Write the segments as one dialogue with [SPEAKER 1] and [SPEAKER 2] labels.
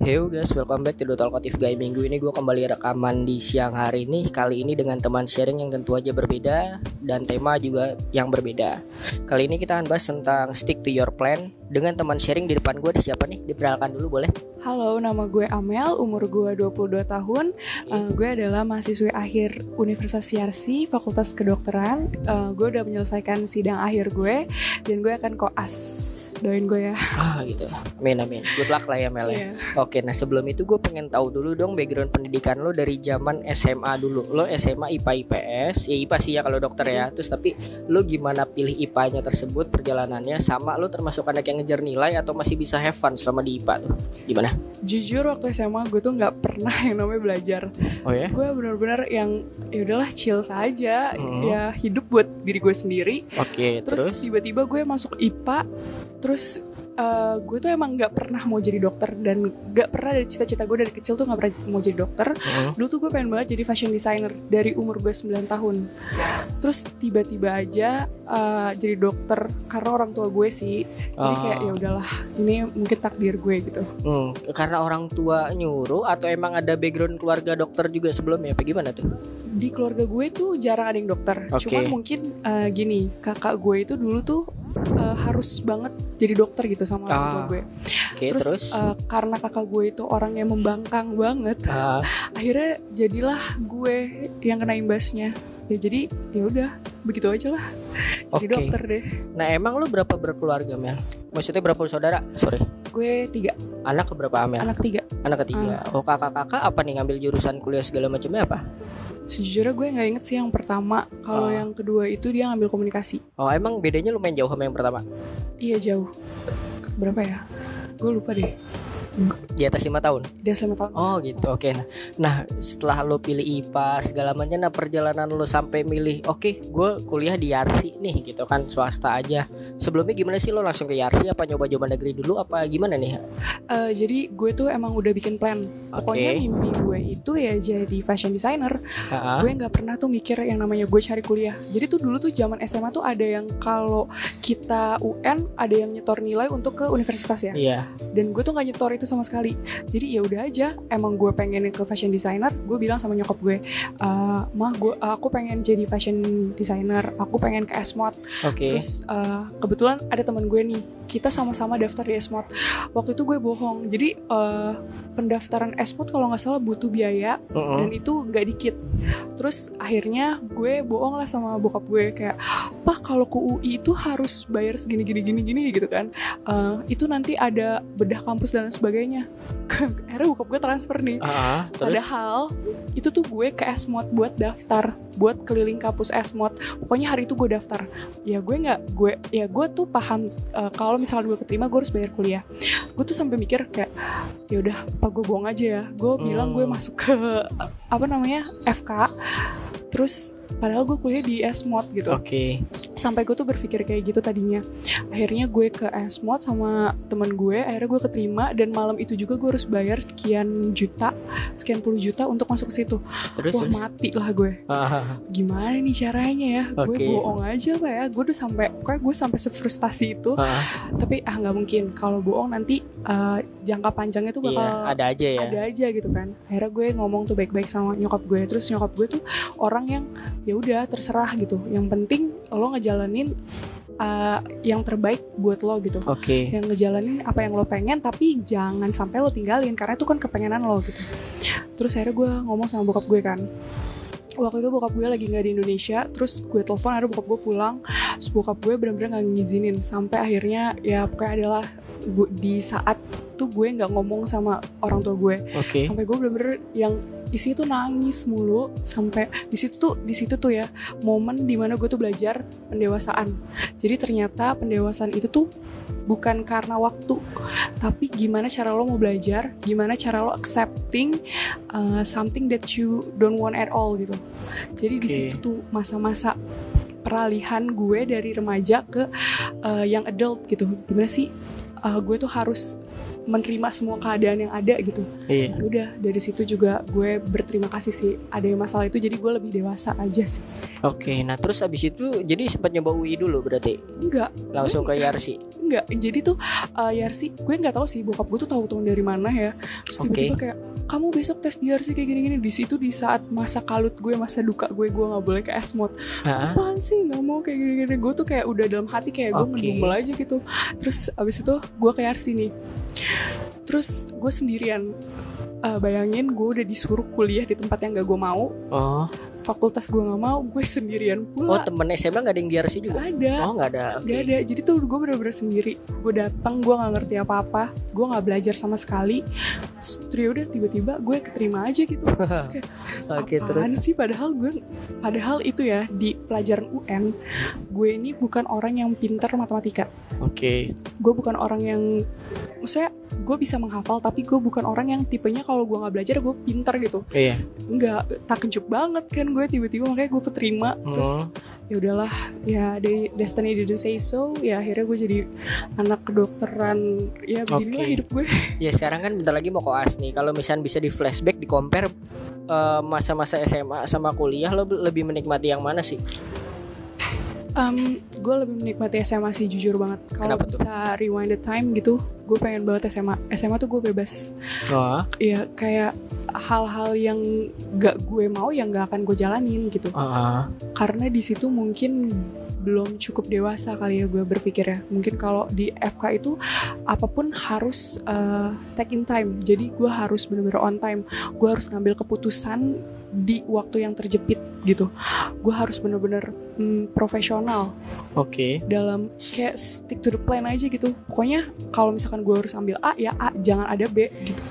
[SPEAKER 1] Hey guys, welcome back to The Talkative Guy. Minggu ini gue kembali rekaman di siang hari ini. Kali ini dengan teman sharing yang tentu aja berbeda Dan tema juga yang berbeda. Kali ini kita akan bahas tentang stick to your plan. Dengan teman sharing di depan gue, di siapa nih? Diperkenalkan dulu boleh?
[SPEAKER 2] Halo, nama gue Amel, umur gue 22 tahun. Uh, Gue adalah mahasiswa akhir Universitas Yarsi, Fakultas Kedokteran. Uh, Gue udah menyelesaikan sidang akhir gue Dan gue akan koas Doain gue ya
[SPEAKER 1] Ah gitu, amin amin Good luck lah ya Mel ya
[SPEAKER 2] Iya.
[SPEAKER 1] Oke, nah sebelum itu gue pengen tahu dulu dong background pendidikan lo dari zaman SMA dulu. Lo SMA IPA IPS, ya IPA sih ya kalau dokter ya. Terus tapi lo gimana pilih IPA-nya tersebut perjalanannya sama lo termasuk anak yang ngejar nilai atau masih bisa have fun selama di IPA tuh? Gimana?
[SPEAKER 2] Jujur waktu SMA gue tuh nggak pernah yang namanya belajar
[SPEAKER 1] Oh ya?
[SPEAKER 2] Gue bener-bener yang ya udahlah chill saja
[SPEAKER 1] Hmm.
[SPEAKER 2] Ya hidup buat diri gue sendiri
[SPEAKER 1] Oke,
[SPEAKER 2] Terus
[SPEAKER 1] terus,
[SPEAKER 2] tiba-tiba gue masuk IPA Terus outros eh, gue tuh emang nggak pernah mau jadi dokter Dan nggak pernah dari cita-cita gue dari kecil tuh nggak pernah mau jadi dokter
[SPEAKER 1] Mm,
[SPEAKER 2] Dulu tuh gue pengen banget jadi fashion designer Dari umur gue 9 tahun Terus tiba-tiba aja eh, jadi dokter Karena orang tua gue sih Jadi kayak ya udahlah Ini mungkin takdir gue gitu
[SPEAKER 1] hmm, karena orang tua nyuruh atau emang ada background keluarga dokter juga sebelumnya? Apa gimana tuh?
[SPEAKER 2] di keluarga gue tuh jarang ada yang dokter.
[SPEAKER 1] Oke.
[SPEAKER 2] Cuman mungkin eh, gini, kakak gue itu dulu tuh eh, harus banget jadi dokter gitu sama orang tua
[SPEAKER 1] Ah,
[SPEAKER 2] gue.
[SPEAKER 1] Oke,
[SPEAKER 2] terus
[SPEAKER 1] terus,
[SPEAKER 2] eh, karena kakak gue itu orang yang membangkang banget,
[SPEAKER 1] Ah,
[SPEAKER 2] akhirnya jadilah gue yang kena imbasnya. Ya jadi ya udah begitu aja lah. Jadi
[SPEAKER 1] Oke.
[SPEAKER 2] dokter deh.
[SPEAKER 1] nah emang lo berapa berkeluarga Mel? Maksudnya berapa saudara? Sorry,
[SPEAKER 2] Gue tiga,
[SPEAKER 1] anak ke berapa Mel?
[SPEAKER 2] anak tiga.
[SPEAKER 1] Anak ketiga. Oh kakak-kakak apa nih ngambil jurusan kuliah segala macamnya apa?
[SPEAKER 2] Sejujurnya gue nggak inget sih yang pertama. Kalau
[SPEAKER 1] Ah.
[SPEAKER 2] yang kedua itu dia ngambil komunikasi.
[SPEAKER 1] Oh emang bedanya lumayan jauh sama yang pertama?
[SPEAKER 2] Iya jauh. Berapa ya? Gue lupa deh.
[SPEAKER 1] Di atas lima tahun?
[SPEAKER 2] Dia sama tahun.
[SPEAKER 1] Oh gitu, oke. Nah, nah setelah lo pilih IPA segala macam, nah perjalanan lo sampai milih, oke, gue kuliah di Yarsi nih, gitu kan, swasta aja. Sebelumnya gimana sih lo langsung ke Yarsi? Apa nyoba-nyoba negeri dulu? Apa gimana nih?
[SPEAKER 2] Eh, jadi gue tuh emang udah bikin plan. Pokoknya
[SPEAKER 1] Oke.
[SPEAKER 2] mimpi gue itu ya jadi fashion designer.
[SPEAKER 1] Ha-ha.
[SPEAKER 2] Gue nggak pernah tuh mikir yang namanya gue cari kuliah. Jadi tuh dulu tuh zaman SMA tuh ada yang kalau kita UN ada yang nyetor nilai untuk ke universitas ya.
[SPEAKER 1] Iya.
[SPEAKER 2] Dan gue tuh nggak nyetor itu sama sekali. Jadi ya udah aja. Emang gue pengen ke fashion designer. Gue bilang sama nyokap gue, "Eh, mah gue aku pengen jadi fashion designer. Aku pengen ke Esmod.
[SPEAKER 1] Oke.
[SPEAKER 2] Terus eh, kebetulan ada teman gue nih, kita sama-sama daftar di Esmod. Waktu itu gue bohong. Jadi eh, pendaftaran Esmod kalau nggak salah butuh biaya
[SPEAKER 1] Mm-mm.
[SPEAKER 2] dan itu nggak dikit. Terus akhirnya gue bohong lah sama bokap gue kayak, pak kalau ke UI itu harus bayar segini gini gini gini gitu kan. Eh, itu nanti ada bedah kampus dan sebagainya. Akhirnya bokap gue transfer nih.
[SPEAKER 1] Ah, terus?
[SPEAKER 2] Padahal itu tuh gue ke Esmod buat daftar, buat keliling kampus Esmod. Pokoknya hari itu gue daftar. Ya gue nggak, gue ya gue tuh paham eh, kalau misalnya gue keterima gue harus bayar kuliah. Gue tuh sampai mikir kayak ya udah apa gue bohong aja ya. Gue bilang gue
[SPEAKER 1] Hmm.
[SPEAKER 2] masuk ke apa namanya FK. Terus padahal gue kuliah di Esmod gitu.
[SPEAKER 1] Oke.
[SPEAKER 2] sampai gue tuh berpikir kayak gitu tadinya. Akhirnya gue ke Esmod sama temen gue akhirnya gue keterima dan malam itu juga gue harus bayar sekian juta sekian puluh juta untuk masuk ke situ.
[SPEAKER 1] Terus?
[SPEAKER 2] wah
[SPEAKER 1] terus?
[SPEAKER 2] mati lah gue
[SPEAKER 1] Ah,
[SPEAKER 2] gimana nih caranya ya? Gue
[SPEAKER 1] Oke.
[SPEAKER 2] bohong aja pak ya. Gue tuh sampai kayak gue sampai sefrustasi itu.
[SPEAKER 1] Ah,
[SPEAKER 2] tapi ah nggak mungkin. Kalau bohong nanti eh, jangka panjangnya tuh bakal
[SPEAKER 1] iya, ada aja ya.
[SPEAKER 2] ada aja gitu kan. Akhirnya gue ngomong tuh baik-baik sama nyokap gue. Terus nyokap gue tuh orang yang ya udah terserah gitu. Yang penting lo ngejalanin uh, yang terbaik buat lo gitu.
[SPEAKER 1] Oke.
[SPEAKER 2] yang ngejalanin apa yang lo pengen tapi jangan sampai lo tinggalin karena itu kan kepengenan lo gitu. Terus akhirnya gue ngomong sama bokap gue kan. Waktu itu bokap gue lagi nggak di Indonesia terus gue telepon akhirnya bokap gue pulang. Terus bokap gue benar-benar nggak ngizinin sampai akhirnya ya pokoknya adalah gue, di saat tuh gue nggak ngomong sama orang tua gue.
[SPEAKER 1] Oke.
[SPEAKER 2] sampai gue bener-bener yang isi tuh nangis mulu. Sampai di situ tuh di situ tuh ya momen di mana gue tuh belajar pendewasaan. Jadi ternyata pendewasaan itu tuh bukan karena waktu tapi gimana cara lo mau belajar gimana cara lo accepting uh, something that you don't want at all gitu. Jadi di
[SPEAKER 1] Oke.
[SPEAKER 2] situ tuh masa-masa peralihan gue dari remaja ke uh, young adult gitu. Gimana sih uh, gue tuh harus menerima semua keadaan yang ada gitu.
[SPEAKER 1] Iya.
[SPEAKER 2] Ya udah dari situ juga gue berterima kasih sih. Ada yang masalah itu jadi gue lebih dewasa aja sih.
[SPEAKER 1] Oke, nah terus abis itu jadi sempat nyoba UI dulu berarti?
[SPEAKER 2] Enggak.
[SPEAKER 1] Langsung ke Yarsi.
[SPEAKER 2] enggak. Jadi tuh uh, Yarsi gue nggak tahu sih bokap gue tuh tahu tahun dari mana ya. Terus tiba-tiba kayak kamu besok tes di Yarsi kayak gini-gini. Di situ di saat masa kalut gue masa duka gue gue nggak boleh ke esmod apaan sih? Nggak mau kayak gini-gini. Gue tuh kayak udah dalam hati kayak gue
[SPEAKER 1] Oke.
[SPEAKER 2] ngedumel aja gitu. Terus abis itu gue ke Yarsi nih terus gue sendirian. Eh, bayangin gue udah disuruh kuliah di tempat yang gak gue mau.
[SPEAKER 1] Oh,
[SPEAKER 2] fakultas gue nggak mau gue sendirian
[SPEAKER 1] oh
[SPEAKER 2] pula
[SPEAKER 1] temen SMA nggak ada yang di Yarsi juga?
[SPEAKER 2] ada
[SPEAKER 1] Oh nggak ada. Oke.
[SPEAKER 2] Gak ada, jadi tuh gue bener-bener sendiri Gue datang, gue gak ngerti apa-apa Gue gak belajar sama sekali Terus ya udah tiba-tiba gue keterima aja gitu Terus kayak, apaan
[SPEAKER 1] terus.
[SPEAKER 2] sih padahal gue Padahal itu ya, di pelajaran UN Gue ini bukan orang yang pintar matematika
[SPEAKER 1] Oke.
[SPEAKER 2] Gue bukan orang yang Maksudnya gue bisa menghafal Tapi gue bukan orang yang tipenya kalau gue gak belajar gue pintar gitu
[SPEAKER 1] Iya.
[SPEAKER 2] Enggak, takjub banget kan gue tiba-tiba Makanya gue keterima Terus
[SPEAKER 1] Hmm.
[SPEAKER 2] ya udahlah ya de- destiny didn't say so ya akhirnya gue jadi anak kedokteran ya beginilah
[SPEAKER 1] Oke.
[SPEAKER 2] hidup gue
[SPEAKER 1] Ya sekarang kan bentar lagi mau koas nih. Kalau misalnya bisa di flashback, di compare eh, masa-masa SMA sama kuliah, lo lebih menikmati yang mana sih?
[SPEAKER 2] Em, gue lebih menikmati SMA sih jujur banget. Kalau bisa rewind the time gitu gue pengen banget SMA SMA tuh gue bebas.
[SPEAKER 1] Oh,
[SPEAKER 2] ya kayak hal-hal yang gak gue mau yang gak akan gue jalanin gitu.
[SPEAKER 1] Ah,
[SPEAKER 2] karena di situ mungkin belum cukup dewasa kali ya gue berpikir ya. Mungkin kalau di FK itu apa pun harus uh, take in time. Jadi gue harus bener-bener on time. Gue harus ngambil keputusan di waktu yang terjepit gitu. Gue harus bener-bener mm, profesional.
[SPEAKER 1] Oke.
[SPEAKER 2] dalam kayak stick to the plan aja gitu. Pokoknya kalau misalkan gue harus ambil A ya A jangan ada B gitu.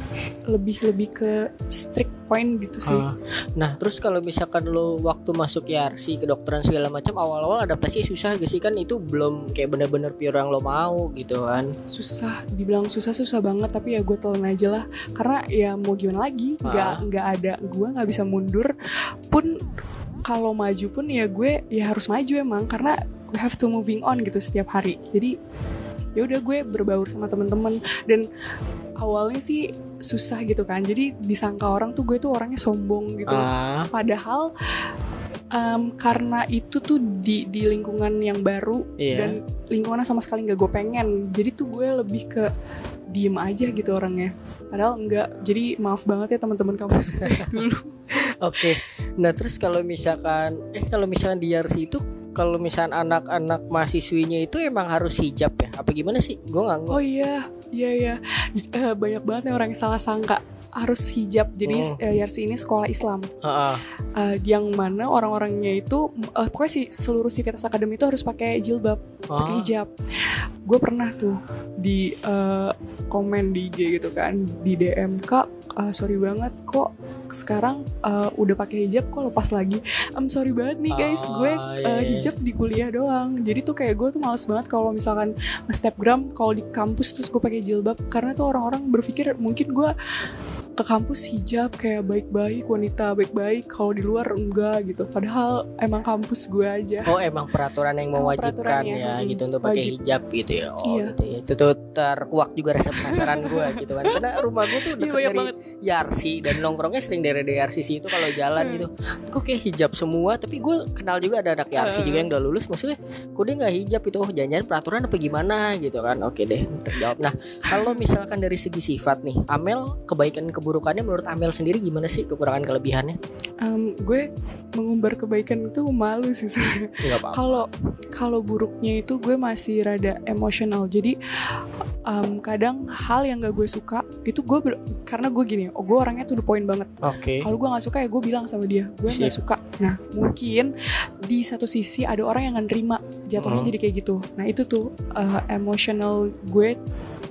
[SPEAKER 2] Lebih lebih ke strict point gitu sih.
[SPEAKER 1] Ah, nah terus kalau misalkan lo waktu masuk Yarsi kedokteran segala macam awal-awal adaptasi susah gak sih? Kan itu belum kayak bener-bener pure yang lo mau gitu kan?
[SPEAKER 2] susah dibilang susah susah banget. Tapi ya gue telan aja lah. Karena ya mau gimana lagi nggak
[SPEAKER 1] Ah.
[SPEAKER 2] nggak ada gue nggak bisa mundur pun. Kalau maju pun ya gue ya harus maju emang. Karena we have to moving on gitu setiap hari. Jadi ya udah gue berbaur sama teman-teman dan awalnya sih susah gitu kan. Jadi disangka orang tuh gue tuh orangnya sombong gitu.
[SPEAKER 1] Ah,
[SPEAKER 2] padahal em, karena itu tuh di di lingkungan yang baru
[SPEAKER 1] Iya.
[SPEAKER 2] dan lingkungannya sama sekali nggak gue pengen jadi tuh gue lebih ke diem aja gitu orangnya padahal enggak jadi maaf banget ya teman-teman kampus gue dulu
[SPEAKER 1] Oke. Nah terus kalau misalkan eh kalau misalkan di Yarsi itu kalau misalkan anak-anak mahasiswinya itu emang harus hijab ya? Apa gimana sih? Gue nggak
[SPEAKER 2] oh iya iya J- eh, banyak banget nih orang yang salah sangka. Harus hijab. Jadi
[SPEAKER 1] Oh.
[SPEAKER 2] eh, Yarsi ini sekolah Islam.
[SPEAKER 1] Heeh.
[SPEAKER 2] Eh, yang mana orang-orangnya itu eh, pokoknya sih seluruh sivitas akademi itu harus pakai jilbab pakai
[SPEAKER 1] Oh,
[SPEAKER 2] hijab. Gue pernah tuh di eh, komen di IG gitu kan di DM kak eh, sorry banget kok sekarang eh, udah pakai hijab kok lepas lagi. I'm sorry banget nih guys.
[SPEAKER 1] Oh,
[SPEAKER 2] gue
[SPEAKER 1] iya.
[SPEAKER 2] hijab di kuliah doang. Jadi tuh kayak gue tuh males banget kalau misalkan snapgram kalau di kampus terus gue pakai jilbab karena tuh orang-orang berpikir mungkin gue ke kampus hijab kayak baik-baik wanita baik-baik kalau di luar enggak gitu padahal emang kampus gue aja
[SPEAKER 1] Oh emang peraturan yang mewajibkan ya gitu untuk pakai
[SPEAKER 2] wajib.
[SPEAKER 1] hijab gitu ya. Oh
[SPEAKER 2] Iya.
[SPEAKER 1] gitu ya. Itu tuh terkuak juga rasa penasaran gue gitu kan. Karena rumah gue tuh
[SPEAKER 2] Iya,
[SPEAKER 1] deket
[SPEAKER 2] banyak
[SPEAKER 1] dari
[SPEAKER 2] banget.
[SPEAKER 1] Yarsi dan nongkrongnya sering dari Yarsi sih itu kalau jalan gitu. Kok kayak hijab semua tapi gue kenal juga ada anak Yarsi juga yang udah lulus maksudnya kok dia nggak hijab itu oh jangan peraturan apa gimana gitu kan. Oke deh terjawab. Nah kalau misalkan dari segi sifat nih Amel kebaikan keburukannya menurut Amel sendiri gimana sih kekurangan kelebihannya?
[SPEAKER 2] Em, gue mengumbar kebaikan itu malu sih. Kalau kalau buruknya itu gue masih rada emosional. Jadi em, kadang hal yang gak gue suka itu gue karena gue gini, oh gue orangnya tuh the point banget.
[SPEAKER 1] Oke.
[SPEAKER 2] Kalau gue nggak suka ya gue bilang sama dia, gue nggak suka. Nah mungkin di satu sisi ada orang yang nerima jatuhnya
[SPEAKER 1] Hmm.
[SPEAKER 2] jadi kayak gitu. Nah itu tuh eh, emotional gue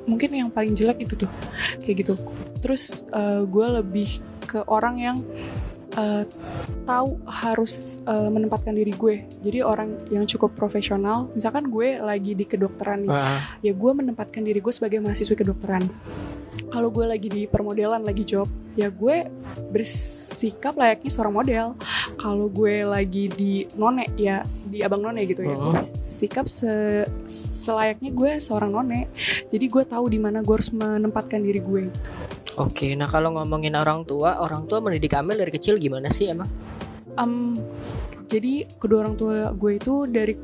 [SPEAKER 2] mungkin yang paling jelek itu tuh kayak gitu. Terus eh, gue lebih ke orang yang eh, tahu harus eh, menempatkan diri gue. Jadi orang yang cukup profesional. Misalkan gue lagi di kedokteran nih,
[SPEAKER 1] Wah,
[SPEAKER 2] ya gue menempatkan diri gue sebagai mahasiswi kedokteran kalau gue lagi di permodelan lagi job ya gue bersikap layaknya seorang model kalau gue lagi di none ya di abang none gitu ya gue
[SPEAKER 1] Mhm.
[SPEAKER 2] bersikap se selayaknya gue seorang none jadi gue tahu di mana gue harus menempatkan diri gue
[SPEAKER 1] Oke, nah kalau ngomongin orang tua, orang tua mendidik Amel dari kecil gimana sih emang?
[SPEAKER 2] Em, jadi kedua orang tua gue itu dari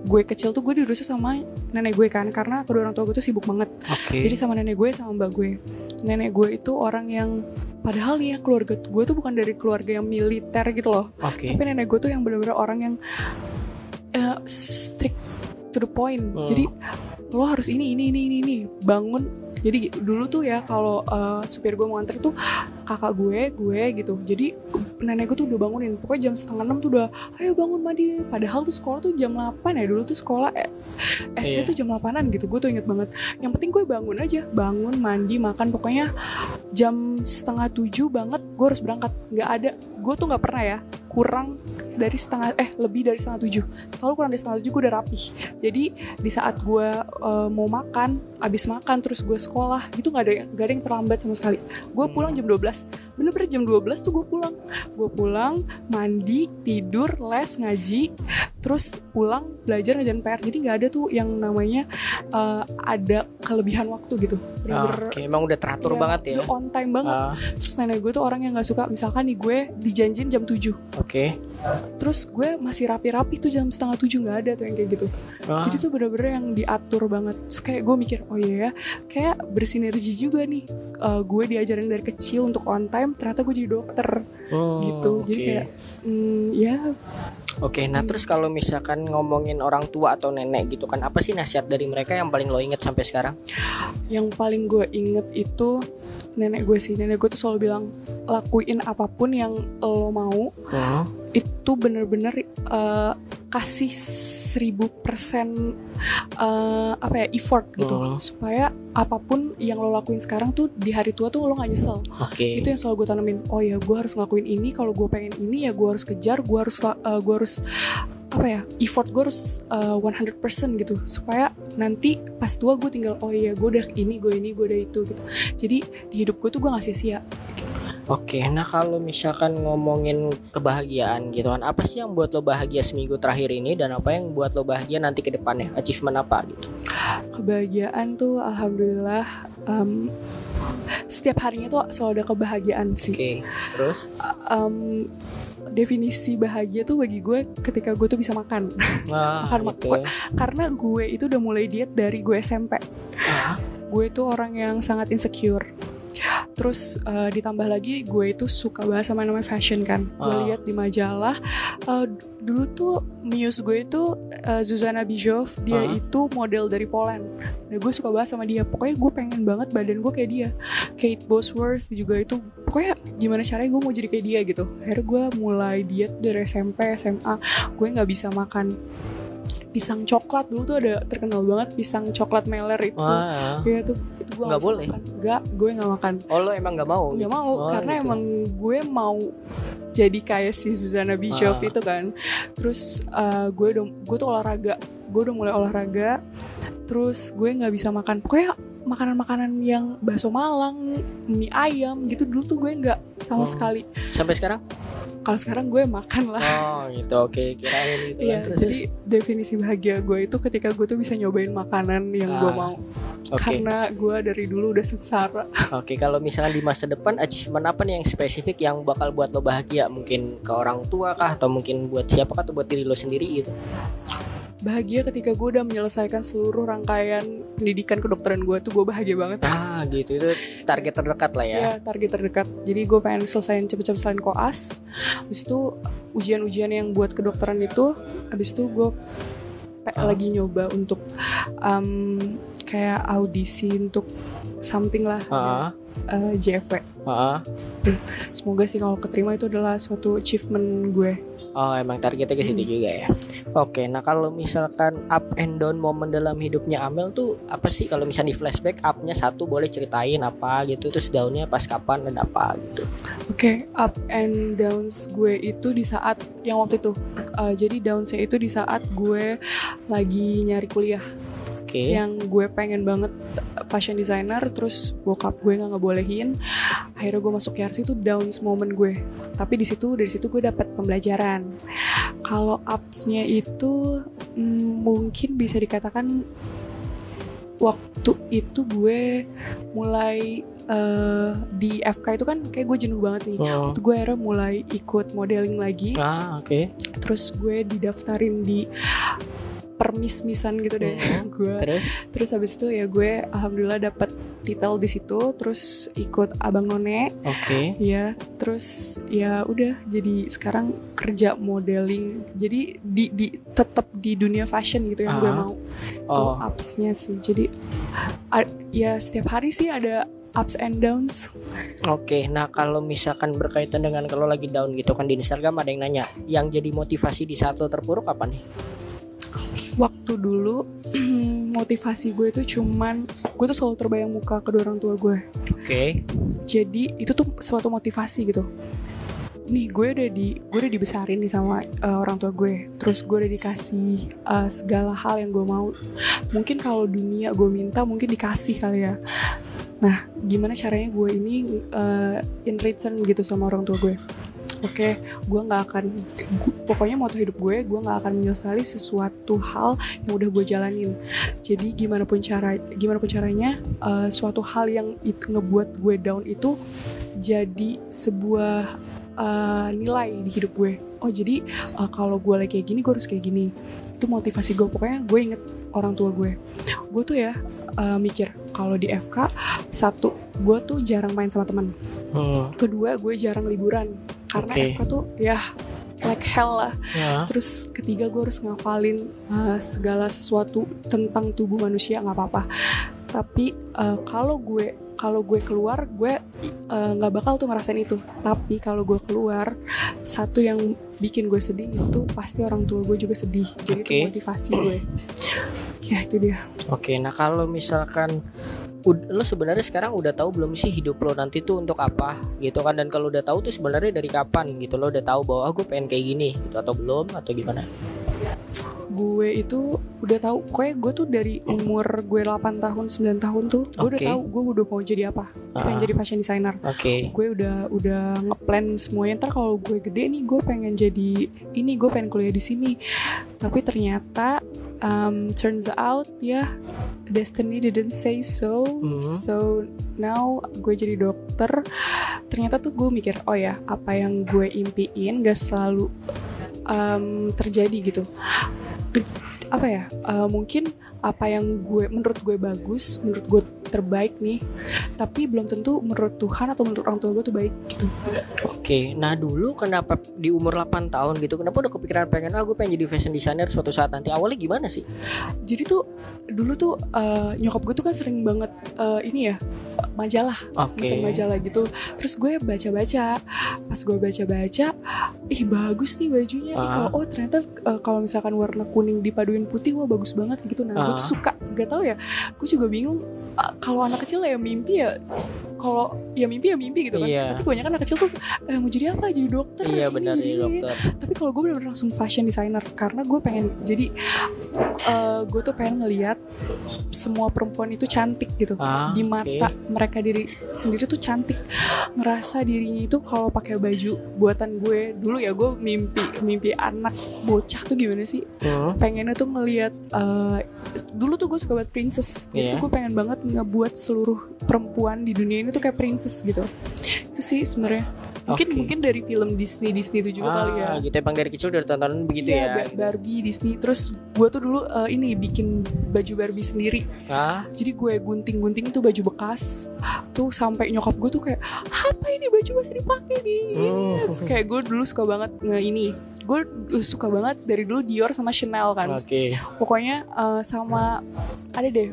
[SPEAKER 2] gue kecil tuh gue diurusnya sama nenek gue kan karena kedua orang tua gue tuh sibuk banget
[SPEAKER 1] Oke.
[SPEAKER 2] jadi sama nenek gue sama mbak gue nenek gue itu orang yang padahal nih ya keluarga gue tuh bukan dari keluarga yang militer gitu loh
[SPEAKER 1] Oke.
[SPEAKER 2] tapi nenek gue tuh yang bener-bener orang yang eh, strict to the point
[SPEAKER 1] Hmm.
[SPEAKER 2] jadi lo harus ini ini ini ini ini bangun jadi dulu tuh ya kalau eh, supir gue mau nganter tuh kakak gue gue gitu. Jadi nenek gue tuh udah bangunin. Pokoknya jam setengah enam tuh udah ayo bangun mandi padahal tuh sekolah tuh jam 8 ya. Dulu tuh sekolah eh, SD
[SPEAKER 1] Iya.
[SPEAKER 2] tuh jam 8an gitu. Gue tuh inget banget. Yang penting gue bangun aja. Bangun mandi makan. Pokoknya jam setengah tujuh banget gue harus berangkat. Nggak ada. Gue tuh nggak pernah ya kurang dari setengah eh lebih dari setengah tujuh. Selalu kurang dari setengah tujuh gue udah rapih. Jadi di saat gue eh, mau makan abis makan terus gue sekolah gitu nggak ada nggak ada yang terlambat sama sekali. Gue pulang jam 12 bener-bener jam 12 tuh gue pulang gue pulang mandi tidur les ngaji terus pulang belajar ngerjain PR jadi nggak ada tuh yang namanya eh, ada kelebihan waktu gitu.
[SPEAKER 1] Ah,
[SPEAKER 2] bener-bener
[SPEAKER 1] Oke, emang udah teratur
[SPEAKER 2] Iya,
[SPEAKER 1] banget ya.
[SPEAKER 2] udah on time banget.
[SPEAKER 1] Ah,
[SPEAKER 2] terus nenek gue tuh orang yang nggak suka misalkan nih gue dijanjin jam 7
[SPEAKER 1] Oke.
[SPEAKER 2] terus gue masih rapi-rapi tuh jam setengah tujuh nggak ada tuh yang kayak gitu.
[SPEAKER 1] Ah,
[SPEAKER 2] jadi tuh bener-bener yang diatur banget. Terus kayak gue mikir oh iya ya kayak bersinergi juga nih. Eh, gue diajarin dari kecil untuk on time ternyata gue jadi dokter.
[SPEAKER 1] Hmm,
[SPEAKER 2] gitu. Jadi
[SPEAKER 1] oke.
[SPEAKER 2] kayak, hmm, ya
[SPEAKER 1] Oke, nah terus kalau misalkan ngomongin orang tua atau nenek gitu kan, apa sih nasihat dari mereka yang paling lo inget sampai sekarang?
[SPEAKER 2] yang paling gue inget itu nenek gue sih nenek gue tuh selalu bilang lakuin apa pun yang lo mau
[SPEAKER 1] Hmm.
[SPEAKER 2] itu bener-bener eh, kasih seribu persen eh, apa ya effort gitu
[SPEAKER 1] Hmm.
[SPEAKER 2] supaya apa pun yang lo lakuin sekarang tuh di hari tua tuh lo nggak nyesel
[SPEAKER 1] Oke.
[SPEAKER 2] itu yang selalu gue tanemin oh ya gue harus ngelakuin ini kalau gue pengen ini ya gue harus kejar gue harus la- eh, gue harus apa ya effort gue harus eh, 100% gitu supaya nanti pas tua gue tinggal oh iya gue udah ini gue ini gue udah itu gitu jadi di hidup gue tuh gue nggak sia-sia
[SPEAKER 1] Oke, nah kalau misalkan ngomongin kebahagiaan gitu kan, apa sih yang buat lo bahagia seminggu terakhir ini dan apa yang buat lo bahagia nanti ke depannya? Achievement apa gitu?
[SPEAKER 2] kebahagiaan tuh alhamdulillah em, setiap harinya tuh selalu ada kebahagiaan sih
[SPEAKER 1] Oke, terus?
[SPEAKER 2] Em, definisi bahagia tuh bagi gue ketika gue tuh bisa makan
[SPEAKER 1] Wah,
[SPEAKER 2] Makan mak-
[SPEAKER 1] gitu.
[SPEAKER 2] karena gue itu udah mulai diet dari gue SMP
[SPEAKER 1] Ah,
[SPEAKER 2] gue tuh orang yang sangat insecure terus eh, ditambah lagi gue itu suka banget sama namanya fashion kan. Gue
[SPEAKER 1] Ah.
[SPEAKER 2] lihat di majalah eh, dulu tuh muse gue itu eh, Zuzana Bijov dia
[SPEAKER 1] Ah.
[SPEAKER 2] itu model dari Poland. Dan gue suka banget sama dia. Pokoknya gue pengen banget badan gue kayak dia. Kate Bosworth juga itu pokoknya gimana caranya gue mau jadi kayak dia gitu. Akhirnya gue mulai diet dari SMP SMA gue nggak bisa makan pisang coklat dulu tuh ada terkenal banget pisang coklat meler itu
[SPEAKER 1] Wah.
[SPEAKER 2] Iya tuh itu gue
[SPEAKER 1] Nggak boleh?
[SPEAKER 2] Enggak, gue nggak makan.
[SPEAKER 1] Oh lo emang nggak mau?
[SPEAKER 2] Nggak
[SPEAKER 1] gitu?
[SPEAKER 2] mau
[SPEAKER 1] Oh,
[SPEAKER 2] karena
[SPEAKER 1] gitu.
[SPEAKER 2] emang gue mau jadi kayak si Zuzana Bischoff
[SPEAKER 1] Ah.
[SPEAKER 2] itu kan. Terus eh, gue udah gue tuh olahraga, gue udah mulai olahraga. Terus gue nggak bisa makan. Pokoknya makanan-makanan yang bakso Malang, mie ayam gitu dulu tuh gue nggak sama
[SPEAKER 1] Oh.
[SPEAKER 2] sekali.
[SPEAKER 1] sampai sekarang?
[SPEAKER 2] Kalau sekarang gue makan lah.
[SPEAKER 1] Oh gitu, oke kirain gitu. Kan. Terus,
[SPEAKER 2] jadi definisi bahagia gue itu ketika gue tuh bisa nyobain makanan yang gue
[SPEAKER 1] Ah,
[SPEAKER 2] mau.
[SPEAKER 1] oke.
[SPEAKER 2] Karena gue dari dulu udah sengsara.
[SPEAKER 1] Oke, kalau misalnya di masa depan achievement apa nih yang spesifik yang bakal buat lo bahagia? Mungkin ke orang tua kah atau mungkin buat siapa kah atau buat diri lo sendiri gitu?
[SPEAKER 2] Bahagia ketika gue udah menyelesaikan seluruh rangkaian pendidikan kedokteran gue tuh gue bahagia banget
[SPEAKER 1] Ah, gitu itu target terdekat lah ya.
[SPEAKER 2] ya target terdekat jadi gue pengen selesaiin cepet-cepet selain koas habis itu ujian-ujian yang buat kedokteran itu habis itu gue
[SPEAKER 1] Ah.
[SPEAKER 2] lagi nyoba untuk um, kayak audisi untuk something lah
[SPEAKER 1] Ah,
[SPEAKER 2] eh, JFW
[SPEAKER 1] ah.
[SPEAKER 2] semoga sih kalau keterima itu adalah suatu achievement gue
[SPEAKER 1] Oh, emang targetnya ke situ
[SPEAKER 2] Hmm.
[SPEAKER 1] juga ya. Oke, nah kalau misalkan up and down momen dalam hidupnya Amel tuh apa sih? Kalau misalnya di flashback upnya satu boleh ceritain apa gitu, terus downnya pas kapan dan apa gitu.
[SPEAKER 2] Oke, up and downs gue itu di saat yang waktu itu. Uh, jadi downsnya itu di saat gue lagi nyari kuliah.
[SPEAKER 1] Oke.
[SPEAKER 2] yang gue pengen banget fashion designer terus bokap gue nggak ngebolehin akhirnya gue masuk KRC itu down moment gue tapi di situ dari situ gue dapat pembelajaran kalau upsnya itu mm, mungkin bisa dikatakan waktu itu gue mulai eh, di FK itu kan kayak gue jenuh banget nih
[SPEAKER 1] Hmm.
[SPEAKER 2] Waktu gue akhirnya mulai ikut modeling lagi
[SPEAKER 1] Ah, oke.
[SPEAKER 2] terus gue didaftarin di permis-misan gitu deh
[SPEAKER 1] Mhm.
[SPEAKER 2] gue
[SPEAKER 1] Terus
[SPEAKER 2] terus habis itu ya gue alhamdulillah dapat titel di situ terus ikut abang none
[SPEAKER 1] oke.
[SPEAKER 2] ya terus ya udah jadi sekarang kerja modeling jadi di di tetap di dunia fashion gitu yang gue
[SPEAKER 1] Ah.
[SPEAKER 2] mau itu
[SPEAKER 1] Oh.
[SPEAKER 2] upsnya sih jadi ya setiap hari sih ada ups and downs
[SPEAKER 1] Oke, nah kalau misalkan berkaitan dengan kalau lagi down gitu kan di Instagram ada yang nanya, yang jadi motivasi di saat lo terpuruk apa nih?
[SPEAKER 2] Waktu dulu motivasi gue itu cuman gue tuh selalu terbayang muka kedua orang tua gue.
[SPEAKER 1] Oke.
[SPEAKER 2] jadi itu tuh suatu motivasi gitu. Nih gue udah di gue udah dibesarin nih sama uh, orang tua gue. Terus gue udah dikasih uh, segala hal yang gue mau. Mungkin kalau dunia gue minta mungkin dikasih kali ya. Nah gimana caranya gue ini uh, in return gitu sama orang tua gue oke gue nggak akan pokoknya moto hidup gue gue nggak akan menyesali sesuatu hal yang udah gue jalanin. Jadi gimana pun cara gimana pun caranya uh, suatu hal yang itu ngebuat gue down itu jadi sebuah uh, nilai di hidup gue. Oh jadi uh, kalau gue lagi kayak gini gue harus kayak gini. Itu motivasi gue pokoknya gue inget orang tua gue. Gue tuh ya uh, mikir kalau di FK satu gue tuh jarang main sama teman
[SPEAKER 1] Hmm.
[SPEAKER 2] kedua gue jarang liburan karena
[SPEAKER 1] Oke.
[SPEAKER 2] FK tuh ya like hell lah
[SPEAKER 1] Ya.
[SPEAKER 2] terus ketiga gue harus ngafalin uh, segala sesuatu tentang tubuh manusia nggak apa-apa tapi uh, kalau gue kalau gue keluar gue uh, nggak bakal tuh ngerasain itu tapi kalau gue keluar satu yang bikin gue sedih itu pasti orang tua gue juga sedih jadi
[SPEAKER 1] Oke.
[SPEAKER 2] itu motivasi gue ya itu dia
[SPEAKER 1] Oke, nah kalau misalkan lo sebenarnya sekarang udah tahu belum sih hidup lo nanti tuh untuk apa gitu kan dan kalau udah tahu tuh sebenarnya dari kapan gitu lo udah tahu bahwa ah, gue pengen kayak gini gitu atau belum atau gimana?
[SPEAKER 2] Gue itu udah tahu. Pokoknya gue tuh dari umur gue 8 tahun 9 tahun tuh gue udah
[SPEAKER 1] Oke.
[SPEAKER 2] tahu gue udah mau jadi apa. Pengen
[SPEAKER 1] Ah,
[SPEAKER 2] jadi fashion designer.
[SPEAKER 1] Oke.
[SPEAKER 2] gue udah udah ngeplan semuanya. Ntar kalau gue gede nih gue pengen jadi ini gue pengen kuliah di sini. Tapi ternyata um, turns out ya destiny didn't say so.
[SPEAKER 1] Mhm.
[SPEAKER 2] so now gue jadi dokter. Ternyata tuh gue mikir oh ya apa yang gue impiin gak selalu um, terjadi gitu apa ya uh, mungkin apa yang gue menurut gue bagus menurut gue terbaik nih tapi belum tentu menurut Tuhan atau menurut orang tua gue tuh baik gitu
[SPEAKER 1] Oke, nah dulu kenapa di umur 8 tahun gitu kenapa udah kepikiran pengen ah gue pengen jadi fashion designer suatu saat nanti awalnya gimana sih?
[SPEAKER 2] jadi tuh dulu tuh uh, nyokap gue tuh kan sering banget uh, ini ya majalah mesen majalah gitu terus gue baca-baca pas gue baca-baca ih bagus nih bajunya Ih,
[SPEAKER 1] Ah.
[SPEAKER 2] kalau oh ternyata uh, kalau misalkan warna kuning dipaduin putih wah bagus banget gitu nah gue
[SPEAKER 1] Ah.
[SPEAKER 2] tuh suka gak tau ya gue juga bingung uh, kalau anak kecil ya mimpi ya kalau ya mimpi ya mimpi gitu kan
[SPEAKER 1] Iya.
[SPEAKER 2] tapi banyak anak kecil tuh eh, mau jadi apa jadi dokter
[SPEAKER 1] Iya benar
[SPEAKER 2] jadi
[SPEAKER 1] ya dokter.
[SPEAKER 2] tapi kalau gue benar-benar langsung fashion designer karena gue pengen jadi uh, gue tuh pengen ngelihat semua perempuan itu cantik gitu
[SPEAKER 1] Ah,
[SPEAKER 2] di mata mereka diri sendiri tuh cantik ngerasa dirinya itu kalau pakai baju buatan gue dulu ya gue mimpi mimpi anak bocah tuh gimana sih
[SPEAKER 1] Hmm.
[SPEAKER 2] pengennya tuh ngelihat uh, dulu tuh gue suka banget princess
[SPEAKER 1] Iya.
[SPEAKER 2] tuh gue pengen banget ngebuat seluruh perempuan di dunia ini tuh kayak princess gitu. Itu sih sebenarnya. Mungkin
[SPEAKER 1] Oke.
[SPEAKER 2] mungkin dari film Disney Disney itu juga kali ya.
[SPEAKER 1] Ah, gitu. Emang dari kecil udah tontonan begitu
[SPEAKER 2] Iya,
[SPEAKER 1] ya.
[SPEAKER 2] Ba- Barbie Disney. Terus gue tuh dulu uh, ini bikin baju Barbie sendiri.
[SPEAKER 1] Ah,
[SPEAKER 2] jadi gue gunting-gunting itu baju bekas. Tuh sampai nyokap gue tuh kayak apa ini baju masih dipakai nih?
[SPEAKER 1] Hmm.
[SPEAKER 2] Terus kayak gue dulu suka banget nge ini. Gue suka banget dari dulu Dior sama Chanel kan.
[SPEAKER 1] Oke.
[SPEAKER 2] pokoknya uh, sama ada deh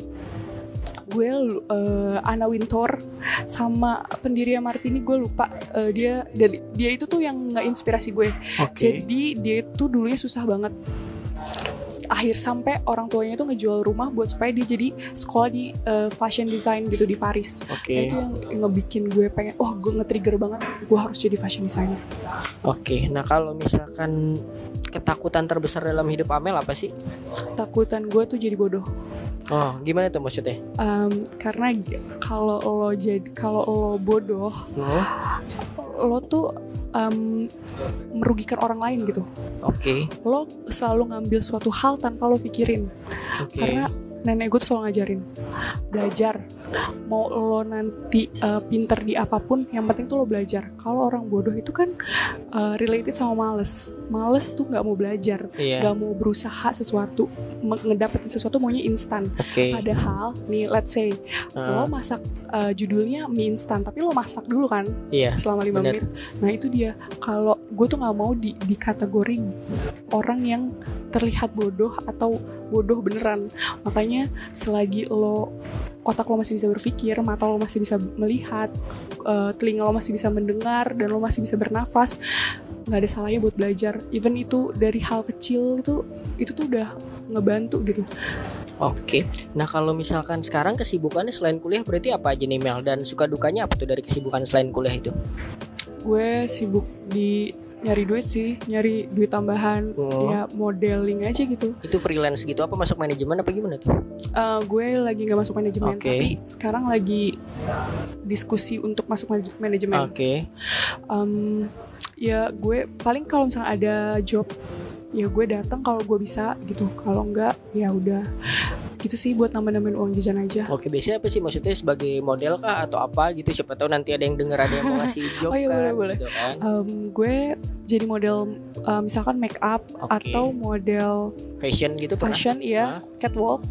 [SPEAKER 2] gue uh, Anna Wintour sama pendiri Martini gue lupa uh, dia dari dia itu tuh yang nge-inspirasi gue
[SPEAKER 1] Oke.
[SPEAKER 2] jadi dia itu dulunya susah banget akhir sampai orang tuanya tuh ngejual rumah buat supaya dia jadi sekolah di uh, fashion design gitu di Paris. Nah,
[SPEAKER 1] Oke.
[SPEAKER 2] itu yang ngebikin gue pengen, wah gue nge-trigger banget, gue harus jadi fashion designer.
[SPEAKER 1] Oke. Nah, kalau misalkan ketakutan terbesar dalam hidup Amel apa sih?
[SPEAKER 2] takutan gue tuh jadi bodoh
[SPEAKER 1] Oh, gimana tuh maksudnya?
[SPEAKER 2] Em, karena kalau lo jadi kalau lo bodoh
[SPEAKER 1] Oh,
[SPEAKER 2] lo tuh em, merugikan orang lain gitu
[SPEAKER 1] Oke,
[SPEAKER 2] lo selalu ngambil suatu hal tanpa lo pikirin
[SPEAKER 1] oke.
[SPEAKER 2] karena nenek gue tuh selalu ngajarin belajar. Mau lo nanti uh, pinter di apa pun yang penting tuh lo belajar. Kalau orang bodoh itu kan uh, related sama males. Males tuh nggak mau belajar nggak mau berusaha sesuatu ngedapetin sesuatu maunya instan.
[SPEAKER 1] Oke.
[SPEAKER 2] padahal nih let's say
[SPEAKER 1] Ah,
[SPEAKER 2] lo masak uh, judulnya mie instan tapi lo masak dulu kan
[SPEAKER 1] iya.
[SPEAKER 2] selama lima menit. Nah itu dia. Kalau gue tuh nggak mau di di kategori orang yang terlihat bodoh atau bodoh beneran makanya selagi lo otak lo masih bisa berpikir mata lo masih bisa melihat eh, telinga lo masih bisa mendengar dan lo masih bisa bernafas nggak ada salahnya buat belajar even itu dari hal kecil itu itu tuh udah ngebantu gitu
[SPEAKER 1] Oke. Nah, kalau misalkan sekarang kesibukannya selain kuliah berarti apa aja nih Mel dan suka dukanya apa tuh dari kesibukan selain kuliah itu?
[SPEAKER 2] gue sibuk di nyari duit sih nyari duit tambahan
[SPEAKER 1] Oh.
[SPEAKER 2] ya modeling aja gitu
[SPEAKER 1] Itu freelance gitu apa masuk manajemen apa gimana tuh?
[SPEAKER 2] Eh, gue lagi nggak masuk manajemen
[SPEAKER 1] Oke.
[SPEAKER 2] tapi sekarang lagi diskusi untuk masuk manaj- manajemen
[SPEAKER 1] Oke.
[SPEAKER 2] Em, ya gue paling kalau misalnya ada job ya gue datang kalau gue bisa gitu kalau enggak ya udah gitu sih buat nambah-nambahin uang jajan aja
[SPEAKER 1] Oke, biasanya apa sih maksudnya sebagai model kah atau apa gitu? Siapa tahu nanti ada yang denger ada yang mau ngasih job
[SPEAKER 2] Oh iya,
[SPEAKER 1] kan,
[SPEAKER 2] boleh, boleh.
[SPEAKER 1] gitu kan.
[SPEAKER 2] Em, gue jadi model eh, misalkan make up
[SPEAKER 1] Oke.
[SPEAKER 2] atau model
[SPEAKER 1] Fashion gitu pernah?
[SPEAKER 2] fashion ya catwalk